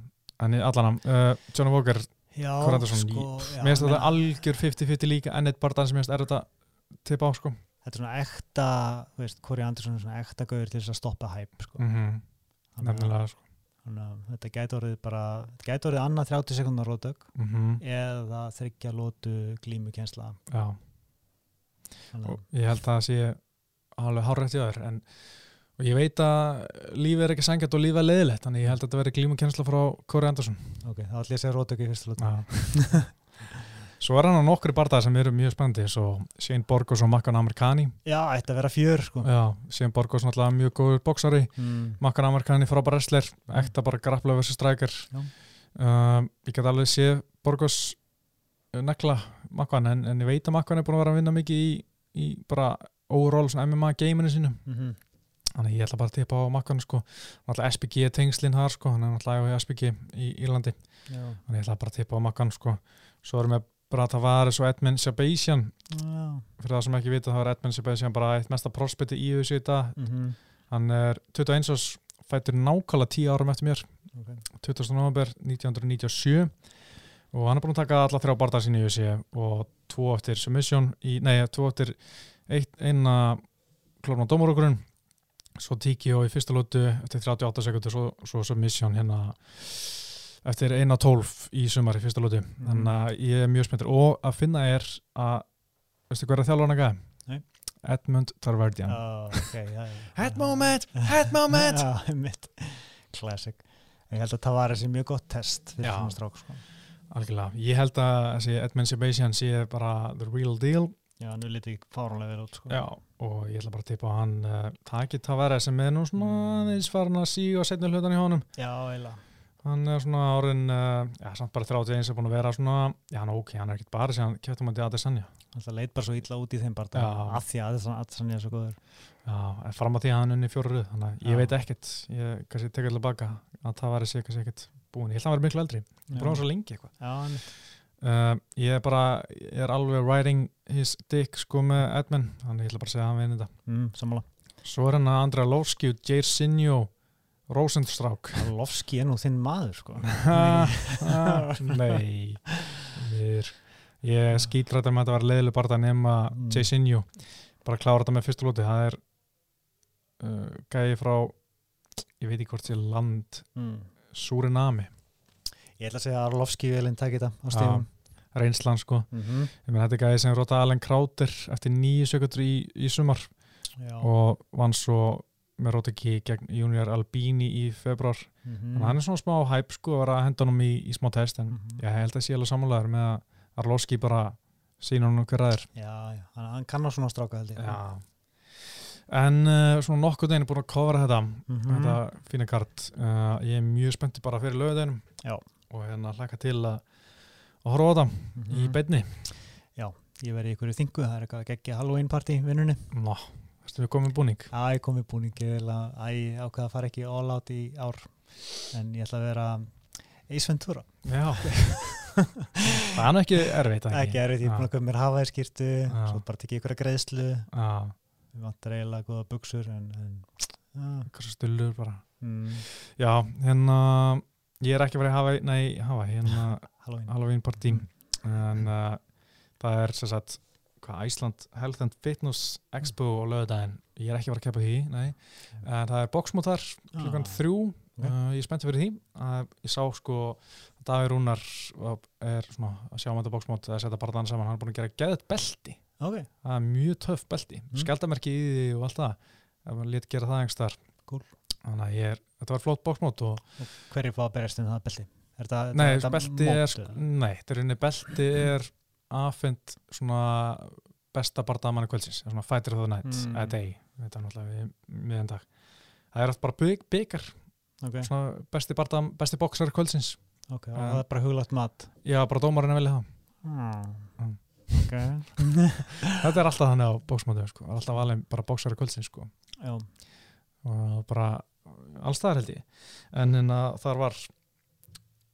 en í allan uh, John Walker,
já
þetta
sko, já,
mér finnst þetta algjör 50-50 líka en eitt barðan sem mér finnst er þetta tippa á sko.
Þetta er svona ekta þú veist, Corey Anderson er svona ekta gauður til þess að stoppa hæp sko.
Mm -hmm. Nefnilega sko.
þetta gæti orðið bara þetta gæti orðið annað 30 sekundar rótök
Mm -hmm.
eða þryggja lótu
og
að
ég held að það sé alveg hárrætt í öður en og ég veit að lífið er ekki sangjart og lífið er leiðilegt þannig ég held að þetta veri glímukensla frá Corey Anderson
ok, þá ætlum ég að segja rótök í fyrstu lótu.
Svo er hann á nokkri barðar sem eru mjög spennandi svo Shane Borgos og Makkan Amerikani
já, ætti að vera fjör sko.
Já, Shane Borgos náttúrulega mjög góður boksari
mm.
Makkan Amerikani frábær wrestler ekta bara grappla versus striker. Um, ég get alveg séð Borgos nekla Makkan en, en ég veit að Makkan er búin að vera að vinna mikið í, í bara overall MMA geiminu sínu.
Mm
þannig ég ætla bara að tippa á Makkan sko. Náttúrulega SPG tengslinn þar sko. Hann er náttúrulega á SPG í Írlandi.
Já.
þannig ég ætla bara að tippa á Makkan sko. Svo erum við vara svo Edmund
Já.
fyrir það sem ekki vita þá er Edmund Shabazian bara eitt mesta prospekti í þessu í dag
Mm
hann er 21 árs fættur nákvæmlega 10 árum eftir mér
okay.
20. november 1997 og hann er búin að taka alla þrjá barða sinni í UFC og tvo eftir submission í, nei, tvo eftir eitt, eina klófna dómarókurinn svo TKO í fyrsta lótu eftir 38 sekundur svo, svo submission hérna eftir 1.12 í sumar í fyrsta lótu
Mhm.
þannig að ég er mjög spenntur. Og að finna er að veistu hver að þjálfa hann að
Nei.
Edmund Tarverdian.
Já, ok, já, já.
Head moment, head moment!
Mitt Classic. Ég held að það var þessi mjög gott test fyrir svona strák sko.
algjörlega, ég held að þessi Edmund Sebastian sé bara the real deal.
Já, nú lítið fáránlega vel út sko.
Já, og ég ætla bara að tippa að hann uh, taki Tavares sem er nú svona aðeins farin að síga og setja hlutan í honum.
Já, eiginlega
hann er svona árin uh, já, samt bara 31 sem er búin að vera svona já, hann ok, hann er ekkert bara sem hann keftum að Adesanya.
Það leit bara svo illa út í þeim bara að því að það er svo góður.
Já, fram að því að hann unni fjóru röð þannig að ég veit ekkert, ég kannski tekja allir baka að Tavares sé kannski ekkert búin ég ætla að vera miklu eldri, búin að svo lengi eitthvað. Uh, ég er bara, ég er alveg riding his dick sko með Edmund þannig ég bara að segja að hann vinni þetta.
Mm,
svo er hann að Andra Lovski og Jairzinho Rosenstrák.
Lofski er nú þinn maður sko.
Nei. Mér, Ég skítrætti með að þetta var leiðileg bara nema
Mm.
Jairzinho bara klára þetta með fyrstu lóti það er uh, gæði frá ég veit ekki hvort sé land
mm.
Surinami,
Ég ætla að segja að Lofski velinn takk þetta á stífum
reynslan sko.
Mm -hmm.
þetta er gæði sem róta Allen Krauter eftir nýju sekundur í, í sumar
Já.
og vann svo ekki gegn Junior Albini í februar
mm
að hann er svona smá hæp sko að vera að henda honum í, í smá test en
Mhm.
ég held að sé alveg sammálaður með að Arlovski bara sína hann hver aðeir
Já, já, hann, hann kann á svona stráka held ég
Já. En uh, svona nokkuð deginn er búin að kofra þetta,
Mhm.
þetta fína kart. Uh, ég er mjög spenntið bara fyrir lögudeginum
Já.
og hérna hlaka til að, að horfa á þetta í
Mhm.
beinni.
Ég verði í ykkur þingu, það er eitthvað að gegja Halloween party vinnunni
Ná, veistu við komum búning.
Æ, ég kom í búningi vil að æ, ákveða að fara ekki all out í ár en ég ætla að vera Ace Ventura.
Já. það er nú ekki erfitt,
ekki? Erfitt, ég er búin að koma mér hafa í skýrtu
Já.
svo bara tekið ykkur að greiðslu.
Já,
við vantar eiginlega góða buksur en, en
hversu stullur bara.
mm,
Já, hérna, ég er ekki verið að hafa, nei, hafa, hérna
Halloween.
Halloween party. En uh, það er sem sagt hvað, Iceland Health and Fitness Expo á lögudaginn, ég er ekki að vera að keppa því nei, en það er boxmót þar klukkan
Ah,
þrjú,
ok.
uh, ég er spenntið fyrir því. Uh, ég sá sko Davíð Rúnar er svona að sjá um þetta boxmót. Að setja bara þann saman, hann er búin að gera geðið belti,
ok,
það er mjög töff belti.
Mm.
skjaldamerki í því og allt það. Ef maður létt gera það þar
Cool.
þannig að ég er, þetta var flott boxmót og
hverju fá að berjast um það belti? Er það,
Nei, belti
mót,
er, nei, er belti er afhengt svona besta bardamanni kvöldsins, svona fighter of the night
Mm.
eða day, þetta er náttúrulega miðan dag. Það er alltaf bara bygg, byggar,
ok,
svona besti bardam, besti boxar kvöldsins.
ok, og
Um,
það er bara huglagt mat
Já, bara dómarinn að velja það.
mm.
Mm.
ok
Þetta er alltaf þannig á bóksmótið, sko, alltaf alveg bara boxar kvöldsins, sko, og bara allstaðar held ég. En að þar var,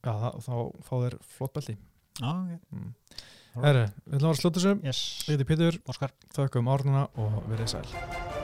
já, þá fá þeir flott belti.
já, ok
Mm. Herru, við ætlum að vera að slúta þessu.
yes,
Ég heiti Pétur,
Óskar
þökkum árnuna og verið sæl.